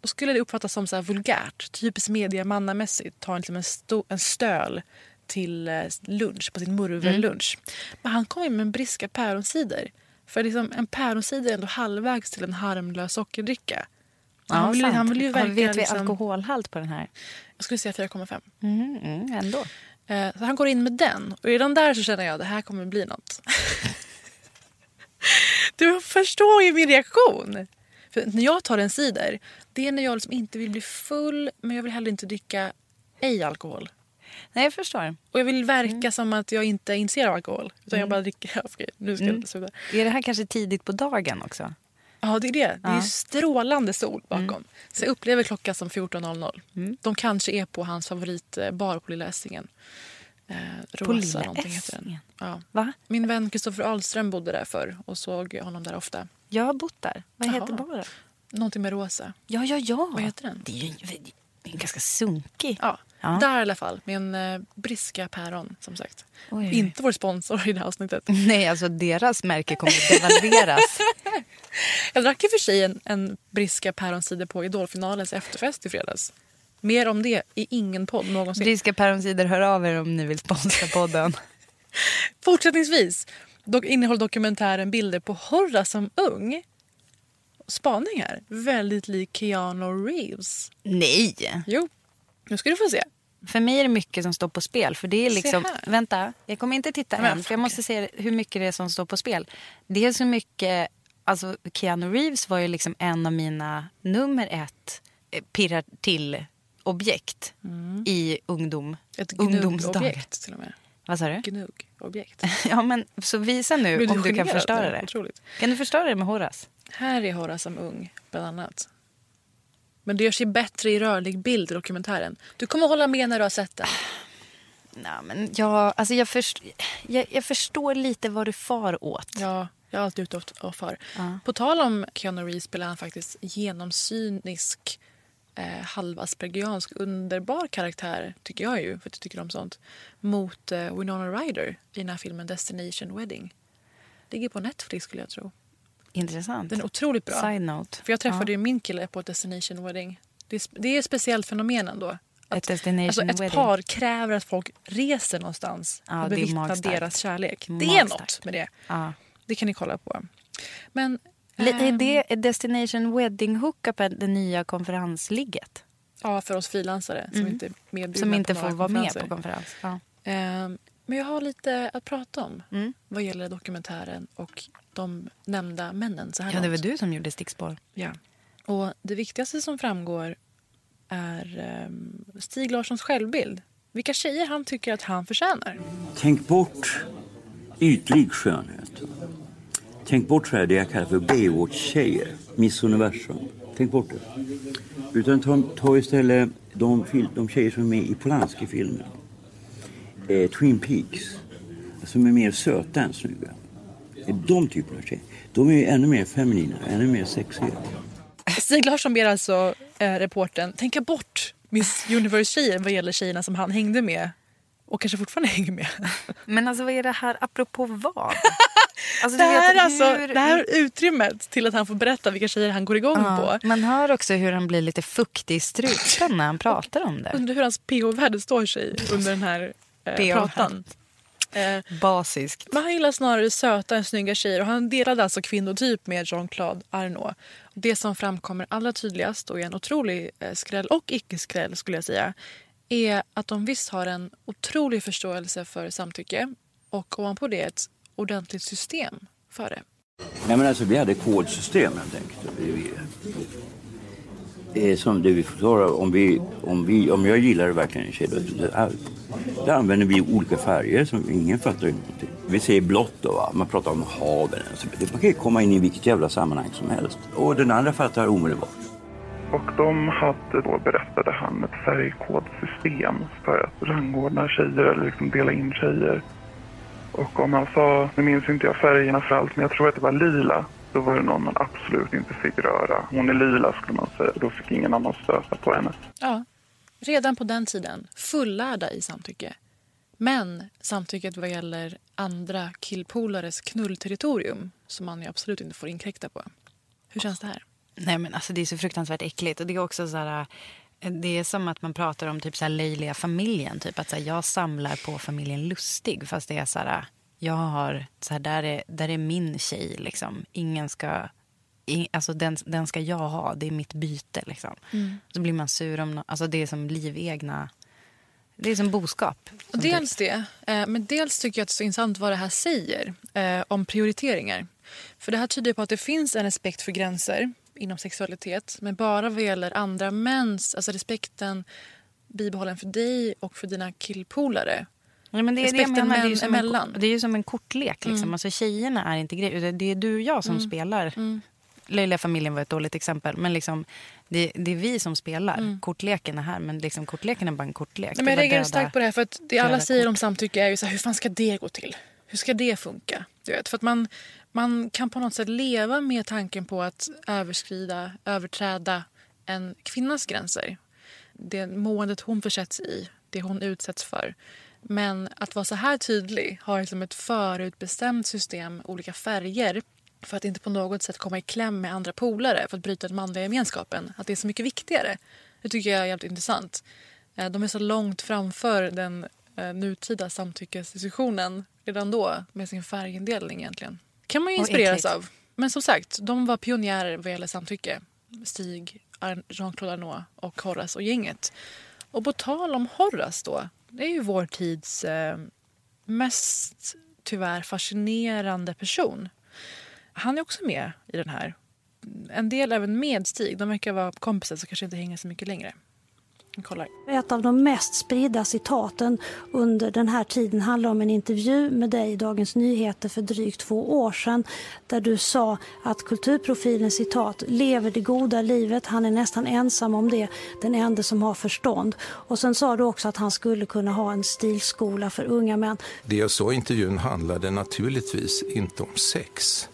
B: då skulle det uppfattas som så här vulgärt, typiskt mediamannamässigt. Ta liksom en, sto- en stöl till eh, lunch, på sin murvelunch. Men han kom in med en briska päronsider. För liksom, en päronsider är ändå halvvägs till en harmlös sockerdricka. han, vill, han vill ju verka...
A: Vet vi
B: liksom,
A: alkoholhalt på den här?
B: Jag skulle säga 4,5.
A: Mm, mm, ändå.
B: Eh, så han går in med den. Och redan där så känner jag att det här kommer bli något. du förstår ju min reaktion. För när jag tar en cider, det är när jag liksom inte vill bli full men jag vill heller inte dricka ej alkohol.
A: Nej, jag förstår.
B: Och jag vill verka
A: Mm.
B: som att jag inte är intresserad av alkohol. Utan jag bara dricker. Nu ska
A: Mm.
B: jag sluta.
A: Är det här kanske tidigt på dagen också?
B: Ja, det är det. Det är
A: Ja. Mm.
B: strålande sol bakom. Så jag upplever klockan som 14.00.
A: Mm.
B: De kanske är på hans favoritbar på Lilla Essingen. Eh, Rosa
A: På Lilla
B: någonting heter den. Ja.
A: Va?
B: Min vän Kristoffer Ahlström bodde där förr och såg honom där ofta.
A: Jag har bott där. Vad
B: Jaha.
A: heter baren?
B: Någonting med rosa.
A: Ja, ja, ja.
B: Vad heter den?
A: Det är ju är ganska sunkig.
B: Ja,
A: Ja.
B: där i alla fall. Med en eh, briska päron som sagt.
A: Oj.
B: Inte vår sponsor i det här avsnittet.
A: Nej, alltså deras märke kommer devalveras.
B: Jag drack i och för sig en, en briska päronsider på Idolfinalens efterfest i fredags. Mer om det i ingen podd någonsin.
A: Briska päronsider, hör av er om ni vill sponsra podden.
B: Fortsättningsvis dok innehåller dokumentären bilder på Horra som ung. Spaningar. Väldigt lik Keanu Reeves.
A: Nej!
B: Jo, nu ska du få se.
A: För mig är det mycket som står på spel. För det är liksom, vänta, jag kommer inte titta
B: Men
A: än. För jag måste se hur mycket det är som står på spel. Det är så mycket, alltså Keanu Reeves var ju liksom en av mina nummer ett eh, pirrar till objekt i ungdom.
B: Mm. Ett
A: ungdomsdagar.
B: gnugg-objekt till och med.
A: Vad sa du?
B: Gnugg-objekt.
A: Ja men så visa nu
B: du
A: om du kan förstöra det.
B: Otroligt.
A: Kan du förstöra det med Horace?
B: Här är Horra som ung, bland annat. Men det görs ju bättre i rörlig bild i dokumentären. Du kommer hålla med när du har sett den.
A: Nej, men jag, alltså jag, först, jag, jag förstår lite vad du far åt.
B: Ja, jag är alltid ute och- för.
A: Ja.
B: På tal om Keanu Reeves spelar han faktiskt genomsynisk eh, halvaspergiansk underbar karaktär, tycker jag ju, för att jag tycker om sånt, mot eh, Winona Ryder i den här filmen Destination Wedding. Ligger på Netflix skulle jag tro.
A: Intressant.
B: Den är otroligt bra.
A: Side note.
B: För jag träffade
A: Ja.
B: min kille på ett Destination Wedding. Det är, det är ett speciellt fenomen ändå.
A: Ett destination
B: alltså ett
A: wedding.
B: par kräver att folk reser någonstans
A: Ja,
B: och bevittnar deras kärlek. Det är något med det.
A: Ja.
B: Det kan ni kolla på. Men...
A: Är
B: ehm,
A: det Destination Wedding Hookup det nya konferensligget?
B: Ja, för oss frilansare som inte är
A: Som inte får vara med på konferens. Ja.
B: Ehm, Men jag har lite att prata om
A: Mm.
B: vad gäller dokumentären och de nämnda männen. Så här
A: ja, det var
B: långt.
A: du som gjorde stickspår.
B: Ja. Och det viktigaste som framgår är ehm, Stig Larssons självbild. Vilka tjejer han tycker att han förtjänar.
D: Tänk bort ytlig skönhet. Tänk bort så här det jag kallar för Baywatch-tjejer. Miss Universum. Tänk bort det. Utan ta, ta istället de, de tjejer som är med i Polanski-filmen. Eh, Twin Peaks. Som är mer söta än snygga. Det är De typerna av tjejer. De är ju ännu mer feminina, ännu mer sexiga.
B: Stig Larsson ber alltså eh, reporten tänka bort Miss Universe-tjejer vad gäller tjejerna som han hängde med och kanske fortfarande hänger med.
A: Men alltså vad är det här apropå vad? Alltså,
B: Det här,
A: vet
B: alltså,
A: hur-
B: det här utrymmet till att han får berätta vilka tjejer han går igång
A: Ja,
B: på.
A: man hör också hur han blir lite fuktig i strupen när han pratar om det.
B: Undrar hur hans pH-värde står sig under den här eh, pratan. Eh,
A: Basiskt.
B: men han gillar snarare söta än snygga tjejer och han delade alltså kvinnotyp med Jean-Claude Arnault. Det som framkommer allra tydligast och är en otrolig eh, skräll och icke-skräll skulle jag säga är att de visst har en otrolig förståelse för samtycke och ovanpå det ett ordentligt system för det.
D: Nej men alltså vi hade kodsystem helt enkelt är som det vi förklarar, om, vi, om, vi, om jag gillar verkligen en tjej, då, då, använder vi olika färger som ingen fattar någonting. Vi säger blått då, va? man pratar om haven. Så det- Man kan ju komma in i vilket jävla sammanhang som helst. Och den andra fattar omedelbart.
E: Och de hade då, berättade han, ett färgkodsystem för att rangordna tjejer eller liksom dela in tjejer. Och om han sa, nu minns inte jag färgerna för allt, men jag tror att det var lila. Då var det någon man absolut inte fick röra. Hon är lila skulle man säga. Då fick ingen annan stöta på henne.
B: Ja, redan på den tiden fullärda i samtycke. Men samtycket vad gäller andra killpolares knullterritorium som man ju absolut inte får inkräkta på. Hur känns det här?
A: Nej men alltså det är så fruktansvärt äckligt. Och det är också så här... eh, Det är som att man pratar om typ så här löjliga familjen. Typ att så här, jag samlar på familjen Lustig. Fast det är så här... Jag har... Så här, där, är, där är min tjej liksom. Ingen ska... i- Alltså den, den ska jag ha. Det är mitt byte liksom. Så blir man sur om... nå- Alltså det är som livegna... Det är som boskap.
B: Och dels det, eh, men dels tycker jag att det är så intressant vad det här säger eh, om prioriteringar. För det här tyder på att det finns en respekt för gränser inom sexualitet men bara vad gäller andra mäns, alltså respekten bibehållen för dig och för dina killpolare.
A: Ja, men det, är det,
B: Respekten
A: menar, det, är som en,
B: emellan. Mm.
A: det är ju som en kortlek. Liksom. Alltså, tjejerna är inte grejer. Det är du och jag som spelar. Löjliga familjen var ett dåligt exempel. Men liksom, det, det är vi som spelar. Kortleken är här, men liksom, kortleken är bara en kortlek.
B: Nej, men
A: Det är
B: jag reagerar starkt på det här för att det alla säger
A: kort.
B: om samtycke är ju så här, hur fan ska det gå till? Hur ska det funka? Du vet, för att man, man kan på något sätt leva med tanken på att överskrida, överträda en kvinnas gränser. Det måendet hon försätts i, det hon utsätts för. Men att vara så här tydlig, ha liksom ett förutbestämt system, olika färger för att inte på något sätt komma i kläm med andra polare för att bryta den manliga gemenskapen. Att det är så mycket viktigare. Det tycker jag är jävligt intressant. Eh, De är så långt framför den eh, nutida samtyckesdiskussionen redan då med sin färgindelning egentligen. kan man ju inspireras av. Men som sagt, de var pionjärer vad gäller samtycke. Stig, Jean-Claude Arnault och Horace och gänget. Och på tal om Horace då. Det är ju vår tids eh, mest tyvärr fascinerande person. Han är också med i den här. En del även med Stig. De verkar vara kompisar så kanske inte hänger så mycket längre. Kollar.
F: Ett av de mest spridda citaten under den här tiden handlar om en intervju med dig i Dagens Nyheter för drygt två år sedan där du sa att kulturprofilen citat lever det goda livet, han är nästan ensam om det, den enda som har förstånd. Och sen sa du också att han skulle kunna ha en stilskola för unga män.
G: Det jag sa i intervjun handlade naturligtvis inte om sex.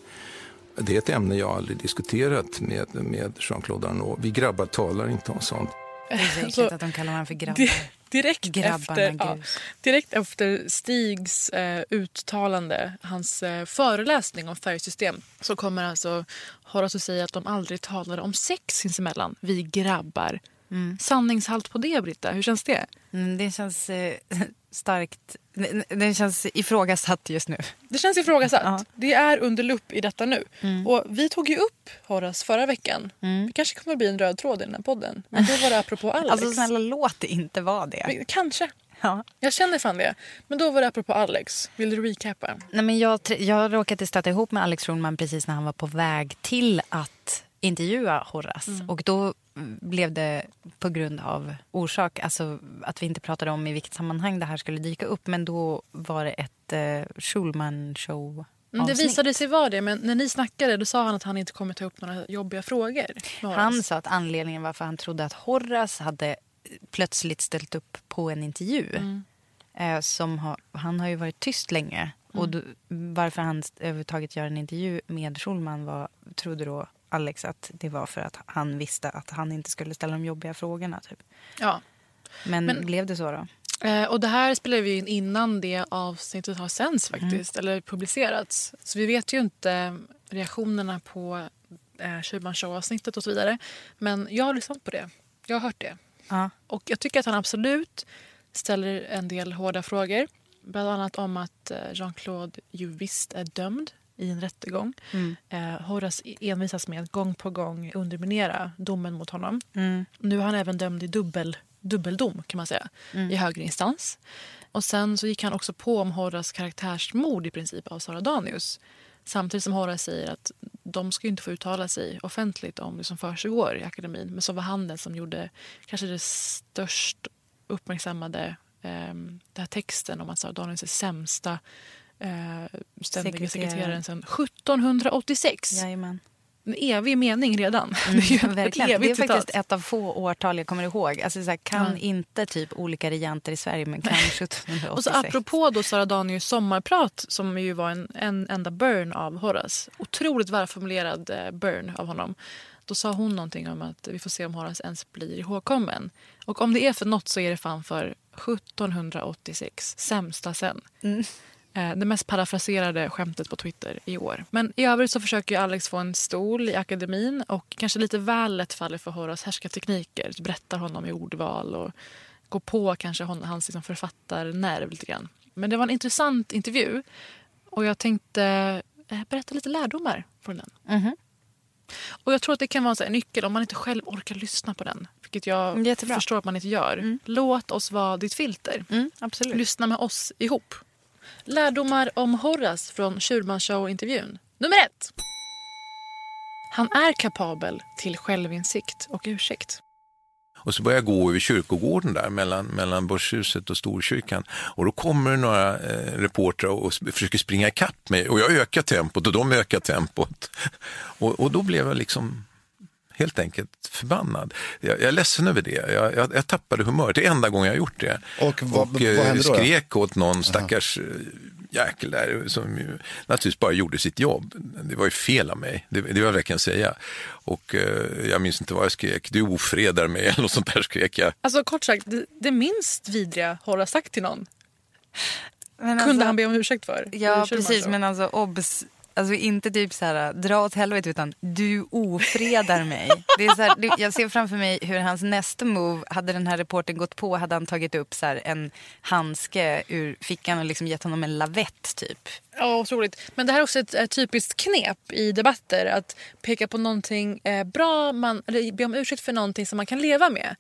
G: Det är ett ämne jag aldrig diskuterat med, med Jean-Claude Arnault. Vi grabbar talar inte om sånt.
A: Det är så äckligt att de kallar varandra för grabbar.
B: Di- Direkt
A: Grabbarna
B: efter, ja, direkt efter Stigs eh, uttalande, hans eh, föreläsning om färgsystem så kommer alltså Horace att säga att de aldrig talade om sex sinsemellan, vi grabbar. Sanningshalt på det, Britta. Hur känns det?
A: Mm, det känns eh, starkt... Den, känns ifrågasatt just nu.
B: Det känns ifrågasatt.
A: Ja.
B: Det är under lupp i detta nu. Och Vi tog ju upp Horace förra veckan. Det kanske kommer att bli en röd tråd i den här podden. Men då var det apropå Alex.
A: Alltså snälla låt det inte vara det.
B: Men Kanske.
A: Ja.
B: Jag känner fan det. Men då var det apropå Alex. Vill du recapa?
A: Nej, men jag, jag råkade stöta ihop med Alex Schulman precis när han var på väg till att intervjua Horace. Och då mm, blev det på grund av orsak, alltså att vi inte pratade om i vilket sammanhang det här skulle dyka upp. Men då var det ett eh, Schulman-show.
B: Mm, Det visade sig vara det, men när ni snackade då sa han att han inte kommer ta upp några jobbiga frågor.
A: Han sa att anledningen varför han trodde att Horace hade plötsligt ställt upp på en intervju.
B: Mm.
A: Eh, som har, han har ju varit tyst länge. Och
B: Mm.
A: då, varför han överhuvudtaget gör en intervju med Schulman var, trodde då Alex att det var för att han visste att han inte skulle ställa de jobbiga frågorna. Typ.
B: Ja.
A: Men,
B: Men-
A: blev det så då?
B: Eh, och det här spelade vi in innan det avsnittet har sänds faktiskt, eller publicerats. Så vi vet ju inte reaktionerna på eh, show-avsnittet och så vidare. Men jag har lyssnat på det. Jag har hört det.
A: Ja.
B: Och jag tycker att han absolut ställer en del hårda frågor. Bland annat om att eh, Jean-Claude ju visst är dömd i en rättegång. Eh, Horace envisas med att gång på gång underminera domen mot honom. Nu är han även dömd i dubbel, dubbeldom kan man säga, i högre instans. Och sen så gick han också på om Horace karaktärsmord i princip av Sara Danius. Samtidigt som Horace säger att de ska inte få uttala sig offentligt om det som försiggår i akademin. Men så var han den som gjorde kanske det störst uppmärksammade eh, den här texten om att Sara Danius är sämsta ständiga
A: Sekreterare.
B: sekreteraren sedan 1786.
A: Jajamän.
B: En evig mening redan.
A: Mm,
B: det är
A: verkligen.
B: ett
A: Det är faktiskt ett av få årtal jag kommer ihåg. Alltså, så här, kan
B: Ja.
A: inte typ olika regenter i Sverige, men kan 1786.
B: Och så apropå då Sara Danius sommarprat som ju var en, en enda burn av Horace. Otroligt välformulerad eh, burn av honom. Då sa hon någonting om att vi får se om Horace ens blir ihågkommen. Och om det är för något så är det fan för 1786. Sämsta sen. Eh, Det mest parafraserade skämtet på Twitter i år. Men i övrigt så försöker Alex få en stol i akademin och kanske lite väl lätt faller för Horace härskartekniker. Berättar honom i ordval och går på kanske hans liksom författarnerv lite grann. Men det var en intressant intervju och jag tänkte eh, berätta lite lärdomar från den.
A: Mhm.
B: Och jag tror att det kan vara en nyckel om man inte själv orkar lyssna på den. Vilket jag
A: Jättebra.
B: förstår att man inte gör. Låt oss vara ditt filter.
A: Mm, absolut.
B: Lyssna med oss ihop. Lärdomar om Horace från Schulman Show-intervjun. Nummer ett. Han är kapabel till självinsikt och ursäkt.
G: Och så börjar jag gå över kyrkogården där mellan, mellan Börshuset och Storkyrkan. Och då kommer några eh, reportrar och försöker springa ikapp mig. Och jag ökar tempot och de ökar tempot. Och, och då blev jag liksom helt enkelt förbannad. Jag, jag är ledsen över det. Jag, jag, jag tappade humöret. Det är enda gången jag har gjort det.
H: Och vad- vad
G: eh,
H: då
G: skrek åt någon stackars eh, jäkel där som ju naturligtvis bara gjorde sitt jobb. Det var ju fel av mig, det, det vill jag verkligen säga. Och eh, jag minns inte vad jag skrek. Du ofredar mig eller något sånt där skrek jag.
B: Alltså kort sagt, det, det minst vidriga Horace sagt till någon
A: Men
B: kunde
A: alltså-
B: han be om ursäkt för.
A: Ja, precis. Men alltså, obs. Alltså inte typ så här, dra åt helvete, utan du ofredar mig. Det är så här, jag ser framför mig hur hans nästa move, hade den här reporten gått på, hade han tagit upp så här, en handske ur fickan och liksom gett honom en lavett typ.
B: Ja, otroligt. Men det här är också ett, ett typiskt knep i debatter. Att peka på någonting eh, bra, man, eller be om ursäkt för någonting som man kan leva med.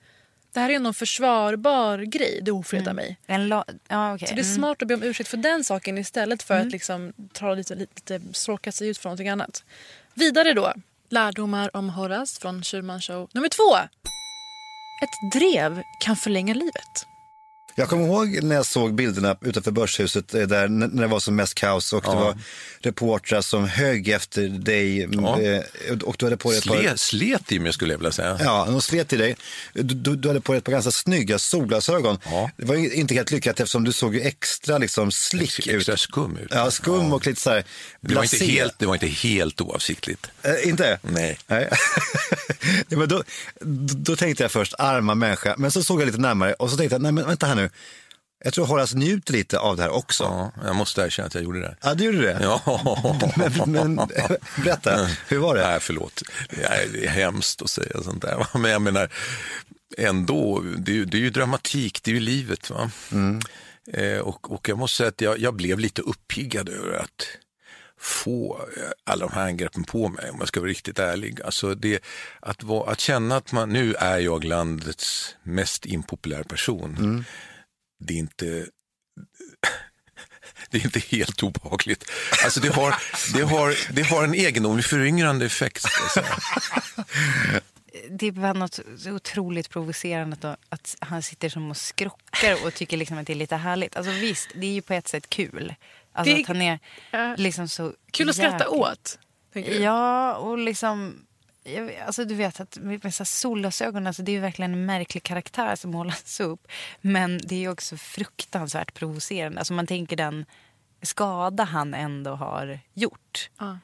B: Det här är en försvarbar grej, du ofredar mig.
A: En la- ja, okej.
B: Så det är
A: Mm.
B: smart att be om ursäkt för den saken istället för att liksom ta lite, lite stråka sig ut för någonting annat. Vidare då. Lärdomar om Horace från Schulman Show. Nummer två. Ett drev kan förlänga livet.
H: Jag kommer ihåg när jag såg bilderna utanför Börshuset eh, där när det var som mest kaos och det
G: Ja.
H: var reportrar som högg efter dig
G: Ja.
H: eh, och du hade på dig ett par...
G: Sle, slet i mig skulle jag vilja säga.
H: Ja, de slet i dig. Du, du, hade på dig ett par ganska snygga solglasögon.
G: Ja.
H: Det var inte helt lyckat eftersom du såg ju extra liksom slick ut.
G: Extra skum ut.
H: Ja, skum och lite så här
G: Det var, inte
H: blasé.
G: helt, det var inte helt oavsiktligt.
H: Eh, inte?
G: Nej.
H: Nej. men då, då tänkte jag först, arma människa. Men så såg jag lite närmare och så tänkte jag, nej men vänta här nu. Jag tror Horace njuter lite av det här också. Ja,
G: Ja, jag måste erkänna att jag gjorde det.
H: du gjorde det?
G: Ja.
H: men, men berätta, hur var det?
G: Nej, förlåt. Det är hemskt att säga sånt där. Men jag menar, ändå, det är, ju- det är ju dramatik, det är ju livet. Va? Eh, och, och jag måste säga att jag, jag blev lite uppiggad över att få eh, alla de här angreppen på mig, om jag ska vara riktigt ärlig. Alltså det, att, vara, att känna att man, nu är jag landets mest impopulära person. Det är inte det är inte helt obehagligt. Alltså det har, det har, det har en egendomlig föryngrande effekt. Ska jag säga.
A: Det var något så otroligt provocerande då, att han sitter som och skrockar och tycker liksom att det är lite härligt. Alltså visst, det är ju på ett sätt kul. Alltså
B: Det är-
A: att han är liksom så
B: Kul att skratta åt.
A: Ja, och liksom... Alltså du vet att med så solglasögon, alltså det är verkligen en märklig karaktär som målas upp. Men det är också fruktansvärt provocerande. Alltså man tänker den skada han ändå har gjort.
B: Ja.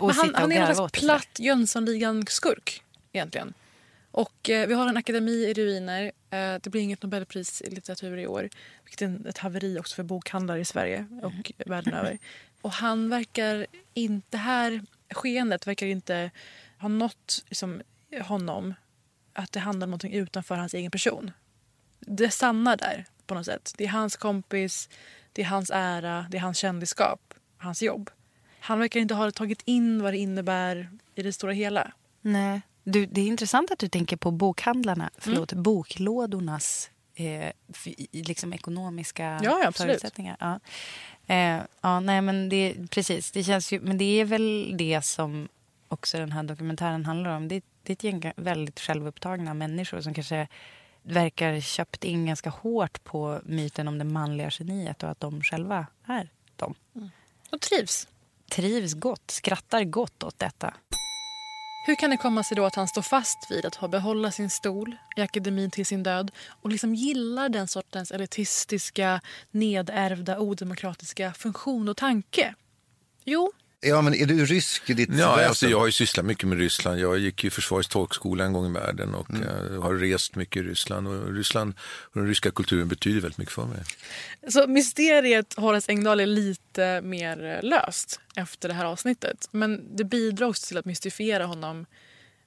A: Och
B: Men han, han är en slags platt Jönssonligan-skurk egentligen. Och eh, vi har en akademi i ruiner. Eh, det blir inget Nobelpris i litteratur i år. Vilket är ett haveri också för bokhandlare i Sverige och världen över. Och han verkar inte, det här skeendet verkar inte ha nått liksom, honom att det handlar om någonting utanför hans egen person. Det stannar där på något sätt. Det är hans kompis, det är hans ära, det är hans kändisskap, hans jobb. Han verkar inte ha tagit in vad det innebär i det stora hela.
A: Nej. Du, det är intressant att du tänker på bokhandlarna, förlåt,
B: Mm.
A: boklådornas eh, liksom ekonomiska
B: Ja, ja,
A: förutsättningar. Ja. Eh, ja, nej, men det, precis. Det känns ju, men det är väl det som också den här dokumentären handlar om. Det, det är ett gäng väldigt självupptagna människor som kanske verkar köpt in ganska hårt på myten om det manliga geniet och att de själva är om.
B: Och trivs.
A: Trivs gott, skrattar gott åt detta.
B: Hur kan det komma sig då att han står fast vid att ha behålla sin stol i akademin till sin död och liksom gillar den sortens elitistiska, nedärvda, odemokratiska funktion och tanke? Jo,
H: Ja, men är du rysk i ditt
G: Ja,
H: väsen?
G: alltså, jag har ju sysslat mycket med Ryssland. Jag gick ju Försvarets tolkskola en gång i världen och eh, har rest mycket i Ryssland. Och Ryssland och den ryska kulturen betyder väldigt mycket för mig.
B: Så mysteriet Horace Engdahl är lite mer eh, löst efter det här avsnittet. Men det bidrar också till att mystifiera honom.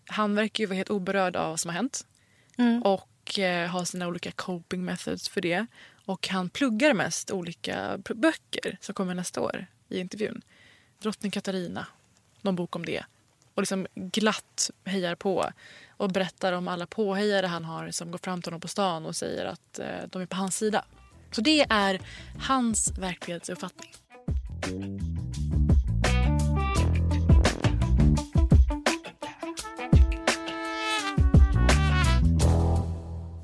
B: Han verkar ju vara helt oberörd av vad som har hänt. Och eh, har sina olika coping methods för det. Och han pluggar mest olika böcker som kommer nästa år i intervjun. Drottning Katarina, någon bok om det. Och liksom glatt hejar på och berättar om alla påhejare han har som går fram till honom på stan och säger att eh, de är på hans sida. Så det är hans verklighetsuppfattning.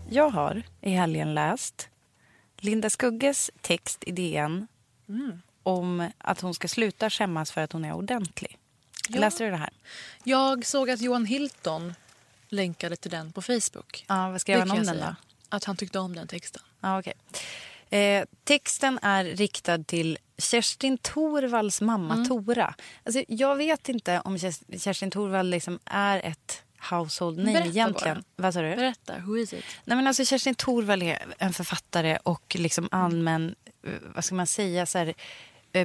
A: Jag har i helgen läst Linda Skugges text i DN om att hon ska sluta skämmas för att hon är ordentlig.
B: Ja.
A: Läste du det här?
B: Jag såg att Johan Hilton länkade till den på Facebook.
A: Ja, vad skrev han om
B: jag
A: den då?
B: Att han tyckte om den texten.
A: Ja, okej. Eh, texten är riktad till Kerstin Thorvalls mamma
B: Mm.
A: Tora. Alltså, jag vet inte om Kers- Kerstin Thorvall liksom är ett household name
B: Berätta
A: egentligen.
B: bara.
A: Vad sa du?
B: Berätta, who is it?
A: Nej, men alltså, Kerstin Thorvall är en författare och liksom allmän, eh, vad ska man säga, så här,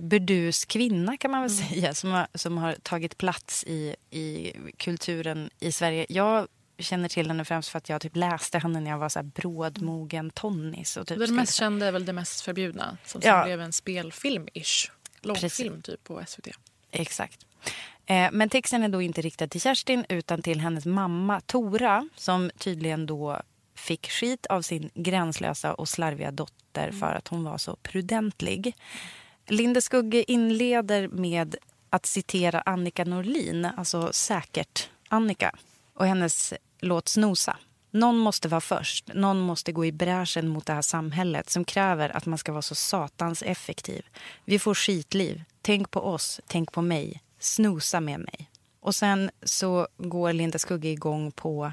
A: burdus kvinna kan man väl säga som har, som har tagit plats i, i kulturen i Sverige. Jag känner till henne främst för att jag typ läste henne när jag var så här brådmogen tonnis. Och typ skulle-
B: mest kända är väl Det mest förbjudna som
A: Ja.
B: blev en spelfilm-ish. Långfilm typ på SVT.
A: Exakt. Eh, men texten är då inte riktad till Kerstin utan till hennes mamma Tora som tydligen då fick skit av sin gränslösa och slarviga dotter för att hon var så prudentlig. Linde Skugge inleder med att citera Annika Norlin, alltså säkert Annika, och hennes låt Snosa. Någon måste vara först. Någon måste gå i bräschen mot det här samhället som kräver att man ska vara så satans effektiv. Vi får skitliv. Tänk på oss, tänk på mig. Snosa med mig. Och sen så går Linda Skugge igång på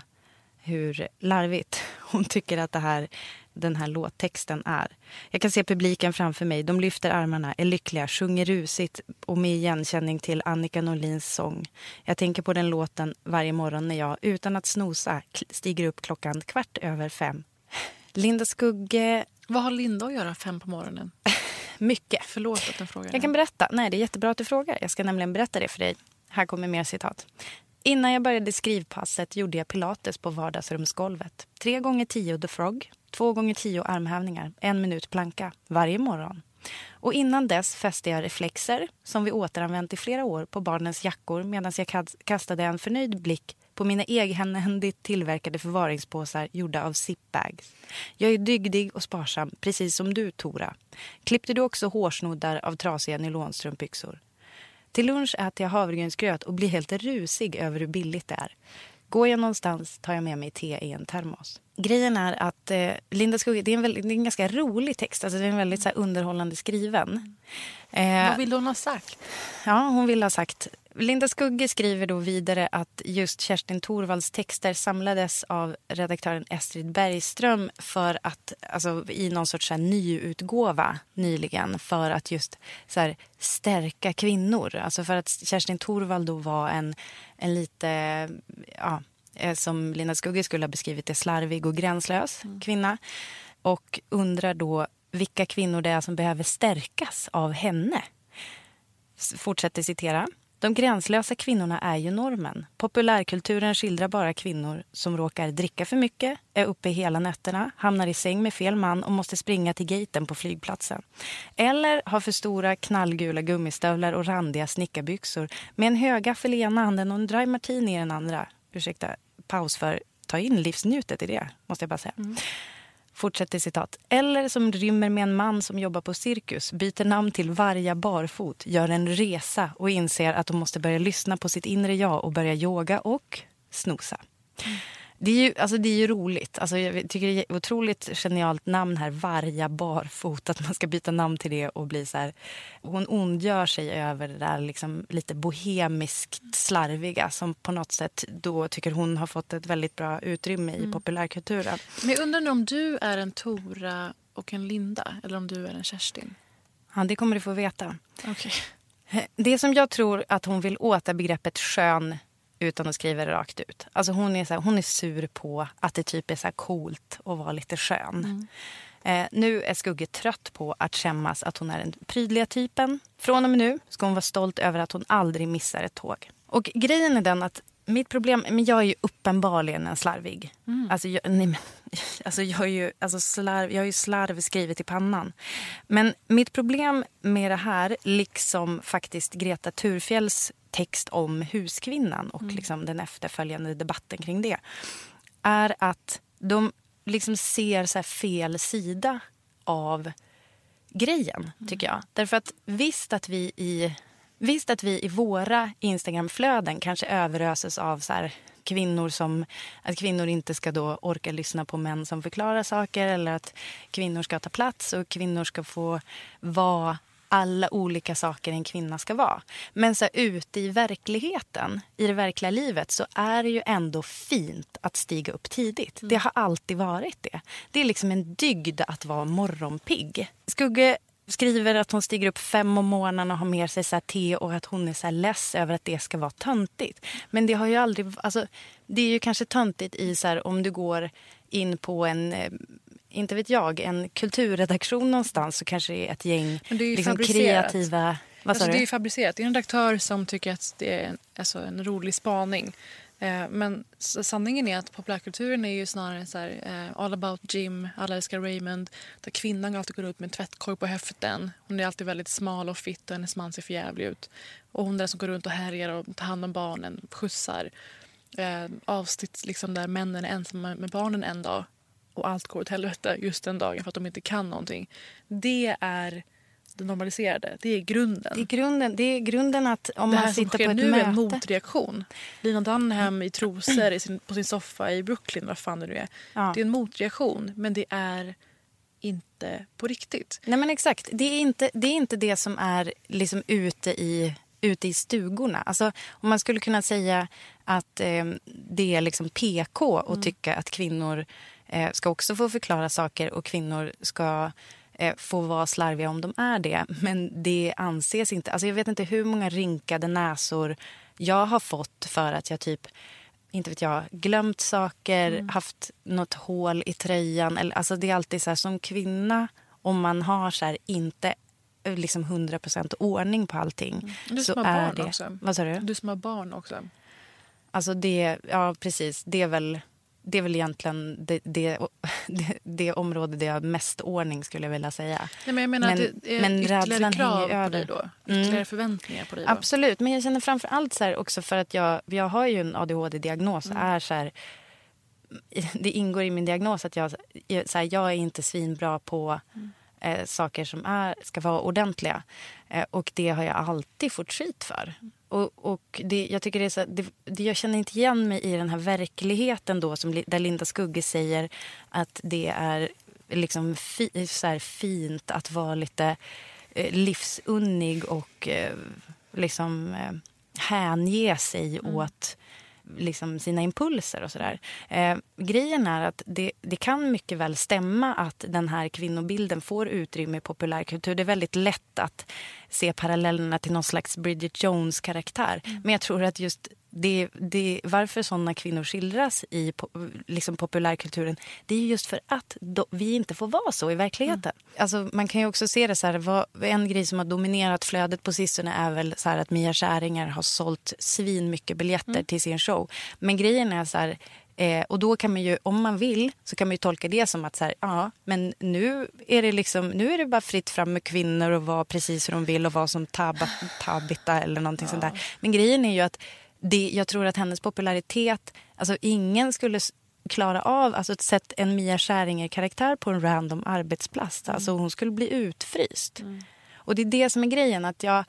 A: hur larvigt hon tycker att det här, den här låttexten är. Jag kan se publiken framför mig. De lyfter armarna, är lyckliga, sjunger rusigt och med igenkänning till Annika Norlins sång. Jag tänker på den låten varje morgon när jag, utan att snosa, stiger upp klockan kvart över fem. Linda Skugge...
B: Vad har Linda att göra fem på morgonen?
A: Mycket.
B: Förlåt att den frågan.
A: Jag kan berätta. Nej, det är jättebra att du frågar. Jag ska nämligen berätta det för dig. Här kommer mer citat. Innan jag började skrivpasset gjorde jag pilates på vardagsrumsgolvet. Tre gånger tio the frog, två gånger tio armhävningar, en minut planka varje morgon. Och innan dess fäste jag reflexer som vi återanvänt i flera år på barnens jackor medan jag kastade en förnöjd blick på mina egenhändigt tillverkade förvaringspåsar gjorda av zipbags. Jag är dygdig och sparsam, precis som du, Tora. Klippte du också hårsnoddar av trasiga nylonstrumpbyxor? Till lunch äter jag havregrynsgröt och blir helt rusig över hur billigt det är. Går jag någonstans tar jag med mig te i en termos. Grejen är att eh, Linda Skugge, det är, en väldigt, det är en ganska rolig text. Alltså, det är en väldigt så här, underhållande skriven. Eh,
B: Vad vill hon ha sagt?
A: Ja, hon vill ha sagt... Linda Skugge skriver då vidare att just Kerstin Thorvalls texter samlades av redaktören Estrid Bergström för att, alltså, i någon sorts här, nyutgåva nyligen för att just så här, stärka kvinnor. Alltså för att Kerstin Thorvall då var en, en lite, ja, eh, som Linda Skugge skulle ha beskrivit det, slarvig och gränslös kvinna. Och undrar då vilka kvinnor det är som behöver stärkas av henne fortsätter citera. De gränslösa kvinnorna är ju normen. Populärkulturen skildrar bara kvinnor som råkar dricka för mycket, är uppe hela nätterna, hamnar i säng med fel man och måste springa till gaten på flygplatsen. Eller har för stora knallgula gummistövlar och randiga snickarbyxor med en högaffel i ena handen och en dry martini i den andra. Ursäkta, paus för ta in livsnjutet i det, måste jag bara säga. Mm. Fortsätter citat. Eller som rymmer med en man som jobbar på cirkus, byter namn till Varga barfot, gör en resa och inser att de måste börja lyssna på sitt inre jag och börja yoga och snosa. Det är ju, alltså det är ju roligt. Alltså jag tycker det är ett otroligt genialt namn här. Varja barfota. Att man ska byta namn till det och bli så här. Hon ondgör sig över det där liksom lite bohemiskt slarviga som på något sätt då tycker hon har fått ett väldigt bra utrymme i
B: Mm.
A: populärkulturen.
B: Men jag undrar om du är en Tora och en Linda eller om du är en Kerstin.
A: Ja, det kommer du få veta.
B: Okej.
A: Det som jag tror att hon vill åt är begreppet skön utan att skriva det rakt ut. Alltså hon, är så här, hon är sur på att det typ är så här coolt att vara lite skön. Eh, nu är Skugge trött på att skämmas att hon är den prydliga typen. Från och med nu ska hon vara stolt över att hon aldrig missar ett tåg. Och grejen är den att mitt problem, men jag är ju uppenbarligen en slarvig. Alltså, jag, nej, men, alltså jag har ju alltså slarv, jag har ju slarv skrivet i pannan. Men mitt problem med det här, liksom faktiskt Greta Thurfjells text om huskvinnan och liksom den efterföljande debatten kring det, är att de liksom ser så fel sida av grejen, tycker jag. Därför att visst att vi i, visst att vi i våra Instagramflöden kanske överöses av så här kvinnor som att kvinnor inte ska då orka lyssna på män som förklarar saker eller att kvinnor ska ta plats och kvinnor ska få vara alla olika saker en kvinna ska vara. Men så här, ute i verkligheten, i det verkliga livet så är det ju ändå fint att stiga upp tidigt. Det har alltid varit det. Det är liksom en dygd att vara morgonpigg. Skugge skriver att hon stiger upp fem om morgonen och har med sig så te och att hon är så här less över att det ska vara töntigt. Men det har ju aldrig... Alltså, det är ju kanske töntigt i så här, om du går in på en eh, inte vet jag, en kulturredaktion någonstans så kanske det är ett gäng
B: är
A: liksom, kreativa... Vad
B: Alltså, det är ju fabricerat. Det är en redaktör som tycker att det är en, alltså, en rolig spaning. Eh, men sanningen är att populärkulturen är ju snarare så här, eh, all about Jim, alla älskar Raymond. Där kvinnan alltid går ut med en tvättkorg på höften. Hon är alltid väldigt smal och fitt och hennes man ser för jävlig ut. Och hon är den som går runt och härjar och tar hand om barnen, skjutsar. Eh, avsnitt liksom där männen är ensamma med barnen en dag och allt går åt helvete just den dagen för att de inte kan någonting. Det är det normaliserade. Det är grunden.
A: Det är grunden, det är grunden att om
B: det
A: man sitter på ett
B: nu
A: möte...
B: är en motreaktion. Lina Dunham i trosor i sin, på sin soffa i Brooklyn, vad fan det nu är.
A: Ja.
B: Det är en motreaktion, men det är inte på riktigt.
A: Nej men exakt, det är inte det, är inte det som är liksom ute i ute i stugorna. Alltså, om man skulle kunna säga att eh, det är liksom PK att tycka att kvinnor ska också få förklara saker och kvinnor ska eh, få vara slarviga om de är det. Men det anses inte. Alltså, jag vet inte hur många rynkade näsor jag har fått för att jag typ inte vet jag, glömt saker, haft något hål i tröjan. Eller, alltså det är alltid så här som kvinna, om man har så här, inte eh, liksom 100% ordning på allting.
B: Du
A: så
B: som har barn
A: det...
B: också.
A: Vad sa du?
B: Du som har barn också.
A: Alltså det, ja precis. Det är väl, det är väl egentligen det, det, det, det område där jag har mest ordning skulle jag vilja säga.
B: Nej, men jag menar
A: Men-
B: att det är
A: men
B: ytterligare krav på dig då.
A: Mm.
B: Ytterligare förväntningar på dig då.
A: Absolut, men jag känner framför allt så här också för att jag, jag har ju en ADHD-diagnos.
B: Mm.
A: Är så här, det ingår i min diagnos att jag, så här, jag är inte svinbra på
B: Mm.
A: eh, saker som är, ska vara ordentliga. Eh, och det har jag alltid fått skit för. Och, och det, jag, tycker det är så, det, det, jag känner inte igen mig i den här verkligheten då som, där Linda Skugge säger att det är liksom fi, så här fint att vara lite eh, livsunnig och eh, liksom eh, hänge sig åt liksom sina impulser och sådär. Eh, grejen är att det, det kan mycket väl stämma att den här kvinnobilden får utrymme i populärkultur. Det är väldigt lätt att se parallellerna till någon slags Bridget Jones-karaktär. Men jag tror att just det, det, varför sådana kvinnor skildras i po- liksom populärkulturen det är ju just för att då, vi inte får vara så i verkligheten. Alltså, man kan ju också se det så här, vad, en grej som har dominerat flödet på sistone är väl så här att Mia Skäringer har sålt svin mycket biljetter till sin show. Men grejen är så här, Eh, och då kan man ju, om man vill, så kan man ju tolka det som att så här, ja, men nu är det liksom, nu är det bara fritt fram med kvinnor och vara precis hur de vill och vara som tab Tabita eller någonting sånt där. Men grejen är ju att det, jag tror att hennes popularitet, alltså ingen skulle klara av, alltså att sätta en Mia Skäringer-karaktär på en random arbetsplats. Alltså hon skulle bli utfryst. Och det är det som är grejen, att jag,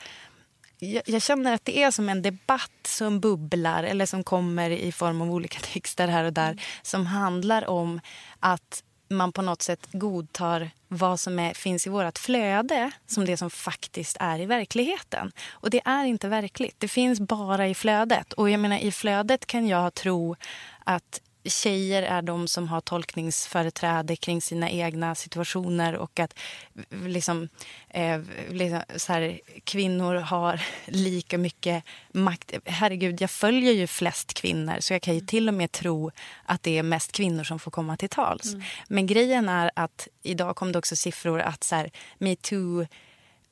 A: jag, jag känner att det är som en debatt som bubblar eller som kommer i form av olika texter här och där som handlar om att man på något sätt godtar vad som är, finns i vårt flöde som det som faktiskt är i verkligheten. Och det är inte verkligt. Det finns bara i flödet. Och jag menar, i flödet kan jag tro att tjejer är de som har tolkningsföreträde kring sina egna situationer och att liksom, eh, liksom, så här, kvinnor har lika mycket makt. Herregud, jag följer ju flest kvinnor så jag kan ju till och med tro att det är mest kvinnor som får komma till tals.
B: Mm.
A: Men grejen är att idag kom det också siffror att metoo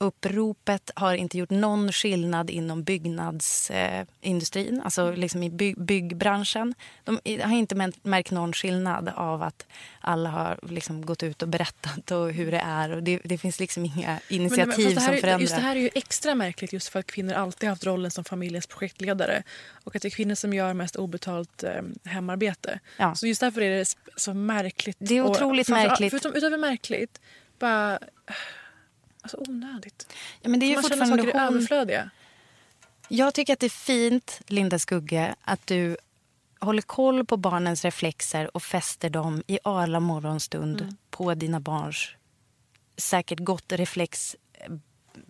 A: Uppropet har inte gjort någon skillnad inom byggnadsindustrin, eh, alltså liksom i by byggbranschen. De har inte märkt någon skillnad av att alla har liksom gått ut och berättat och hur det är. Och det, det finns liksom inga initiativ
B: men, men,
A: som förändrar.
B: Just det här är ju extra märkligt just för att kvinnor alltid haft rollen som familjens projektledare. Och att det är kvinnor som gör mest obetalt eh, hemarbete.
A: Ja.
B: Så just därför är det så märkligt.
A: Det är otroligt
B: och,
A: märkligt.
B: Förutom, utöver märkligt, bara Alltså onödigt.
A: Ja, men det är ju
B: man
A: fortfarande
B: saker
A: hon...
B: överflödiga.
A: Jag tycker att det är fint, Linda Skugge, att du håller koll på barnens reflexer och fäster dem i arla morgonstund
B: Mm.
A: på dina barns säkert gott reflex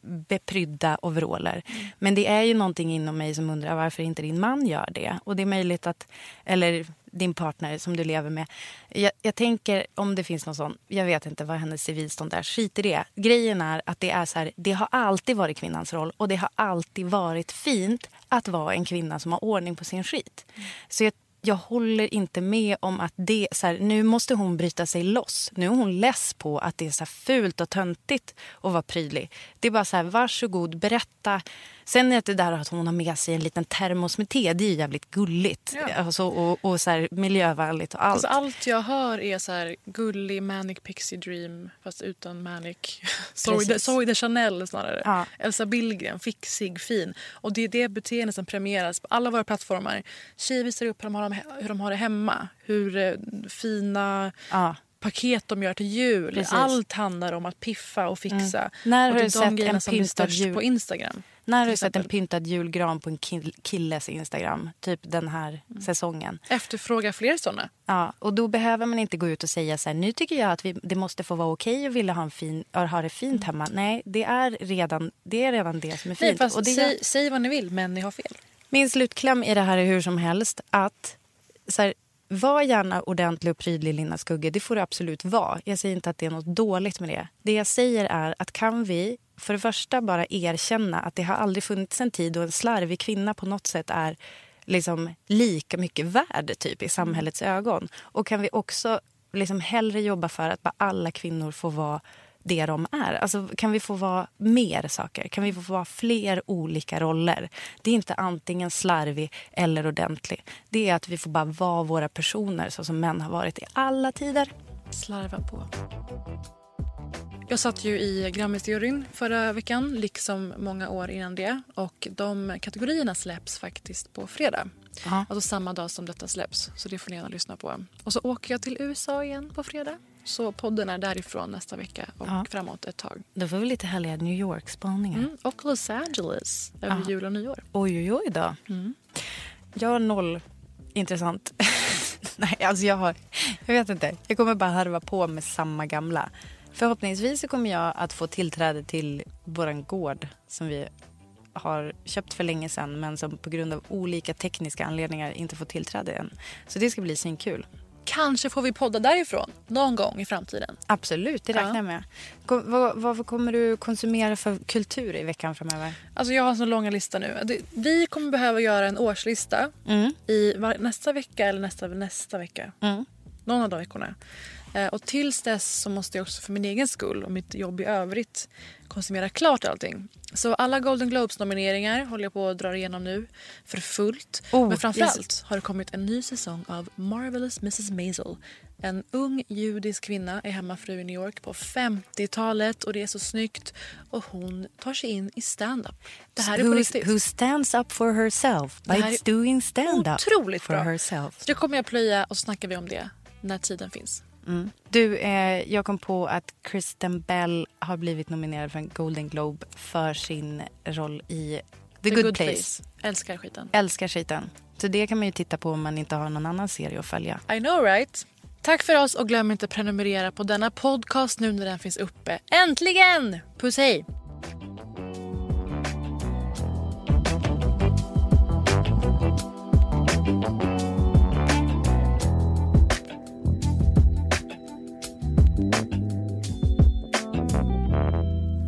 A: beprydda overaller.
B: Mm.
A: Men det är ju någonting inom mig som undrar varför inte din man gör det. Och det är möjligt att, eller din partner som du lever med. Jag, jag tänker om det finns någon sån, jag vet inte vad hennes civilstånd är, skit i det. Grejen är att det är så här, det har alltid varit kvinnans roll och det har alltid varit fint att vara en kvinna som har ordning på sin skit. Så jag jag håller inte med om att det... Så här, nu måste hon bryta sig loss. Nu är hon less på att det är så här fult och töntigt att vara prydlig. Det är bara så här, varsågod, berätta. Sen är det där att hon har med sig en liten termos med te, det är ju jävligt gulligt.
B: Ja.
A: Alltså, och och så här, miljövänligt och allt.
B: Alltså allt jag hör är så här gullig manic pixie dream fast utan manic. Zoe de, Chanel snarare.
A: Ja.
B: Elsa Billgren, fixig, fin. Och det är det beteende som premieras på alla våra plattformar. Tjejer visar upp hur de har, hur de har det hemma. Hur eh, fina
A: Ja.
B: paket de gör till jul.
A: Precis.
B: Allt handlar om att piffa och fixa.
A: Mm. När
B: och
A: har
B: det
A: du
B: är
A: sett en pyntad jul?
B: på Instagram.
A: När har du sett en pyntad julgran på en kill- killes Instagram? Typ den här
B: Mm.
A: säsongen.
B: Efterfråga fler såna.
A: Ja, och då behöver man inte gå ut och säga så här, nu tycker jag att vi, det måste få vara okej att vilja ha, en fin, ha det fint hemma. Nej, det är redan det, är redan det som är fint.
B: Mm. Nej,
A: och det
B: säg, säg vad ni vill, men ni har fel.
A: Min slutkläm i det här är hur som helst att så här, var gärna ordentlig och prydlig Lina Skugge. Det får du absolut vara. Jag säger inte att det är något dåligt med det. Det jag säger är att kan vi för det första bara erkänna att det har aldrig funnits en tid då en slarvig kvinna på något sätt är liksom lika mycket värd typ, i samhällets ögon. Och kan vi också liksom hellre jobba för att bara alla kvinnor får vara det de är. Alltså, kan vi få vara mer saker? Kan vi få vara fler olika roller? Det är inte antingen slarvig eller ordentlig. Det är att vi får bara vara våra personer så som män har varit i alla tider.
B: Slarva på. Jag satt ju i Grammisjuryn förra veckan, liksom många år innan det. Och De kategorierna släpps faktiskt på fredag.
A: Ja.
B: Alltså samma dag som detta släpps. Så det får ni gärna lyssna på. Och så åker jag till USA igen på fredag. Så podden är därifrån nästa vecka och
A: Ja.
B: framåt ett tag.
A: Då får vi lite härliga New York-spaningar.
B: Mm. Och Los Angeles över
A: Ja.
B: jul och nyår.
A: Oj, oj, oj då. Jag har noll intressant. Nej, alltså jag har... Jag vet inte. Jag kommer bara harva på med samma gamla. Förhoppningsvis kommer jag att få tillträde till vår gård som vi har köpt för länge sedan men som på grund av olika tekniska anledningar inte får tillträde än. Så det ska bli svinkul.
B: Kanske får vi podda därifrån någon gång i framtiden.
A: Absolut, det räknar
B: Ja.
A: jag med. Kom, vad, vad kommer du konsumera för kultur i veckan framöver?
B: Alltså jag har en så långa lista nu. Det- Vi kommer behöva göra en årslista
A: Mm.
B: i var, nästa vecka eller nästa, nästa vecka.
A: Mm.
B: Någon av de veckorna. Eh, och tills dess så måste jag också för min egen skull och mitt jobb i övrigt konsumera klart allting. Så alla Golden Globes-nomineringar håller jag på att dra igenom nu för fullt.
A: Oh,
B: Men framförallt
A: yes.
B: har det kommit en ny säsong av Marvelous Mrs Maisel. En ung judisk kvinna är hemmafru i New York på 50-talet och det är så snyggt. Och hon tar sig in i stand-up. Det här är på
A: who,
B: riktigt.
A: who stands up for herself by doing stand-up for
B: bra.
A: herself.
B: Så det kommer jag plöja och så snackar vi om det när tiden finns.
A: Du, eh, jag kom på att Kristen Bell har blivit nominerad för en Golden Globe för sin roll i The, Good, Place.
B: Älskar skiten.
A: Älskar skiten. Så det kan man ju titta på om man inte har någon annan serie att följa.
B: I know right? Tack för oss och glöm inte att prenumerera på denna podcast nu när den finns uppe. Äntligen! Puss hej!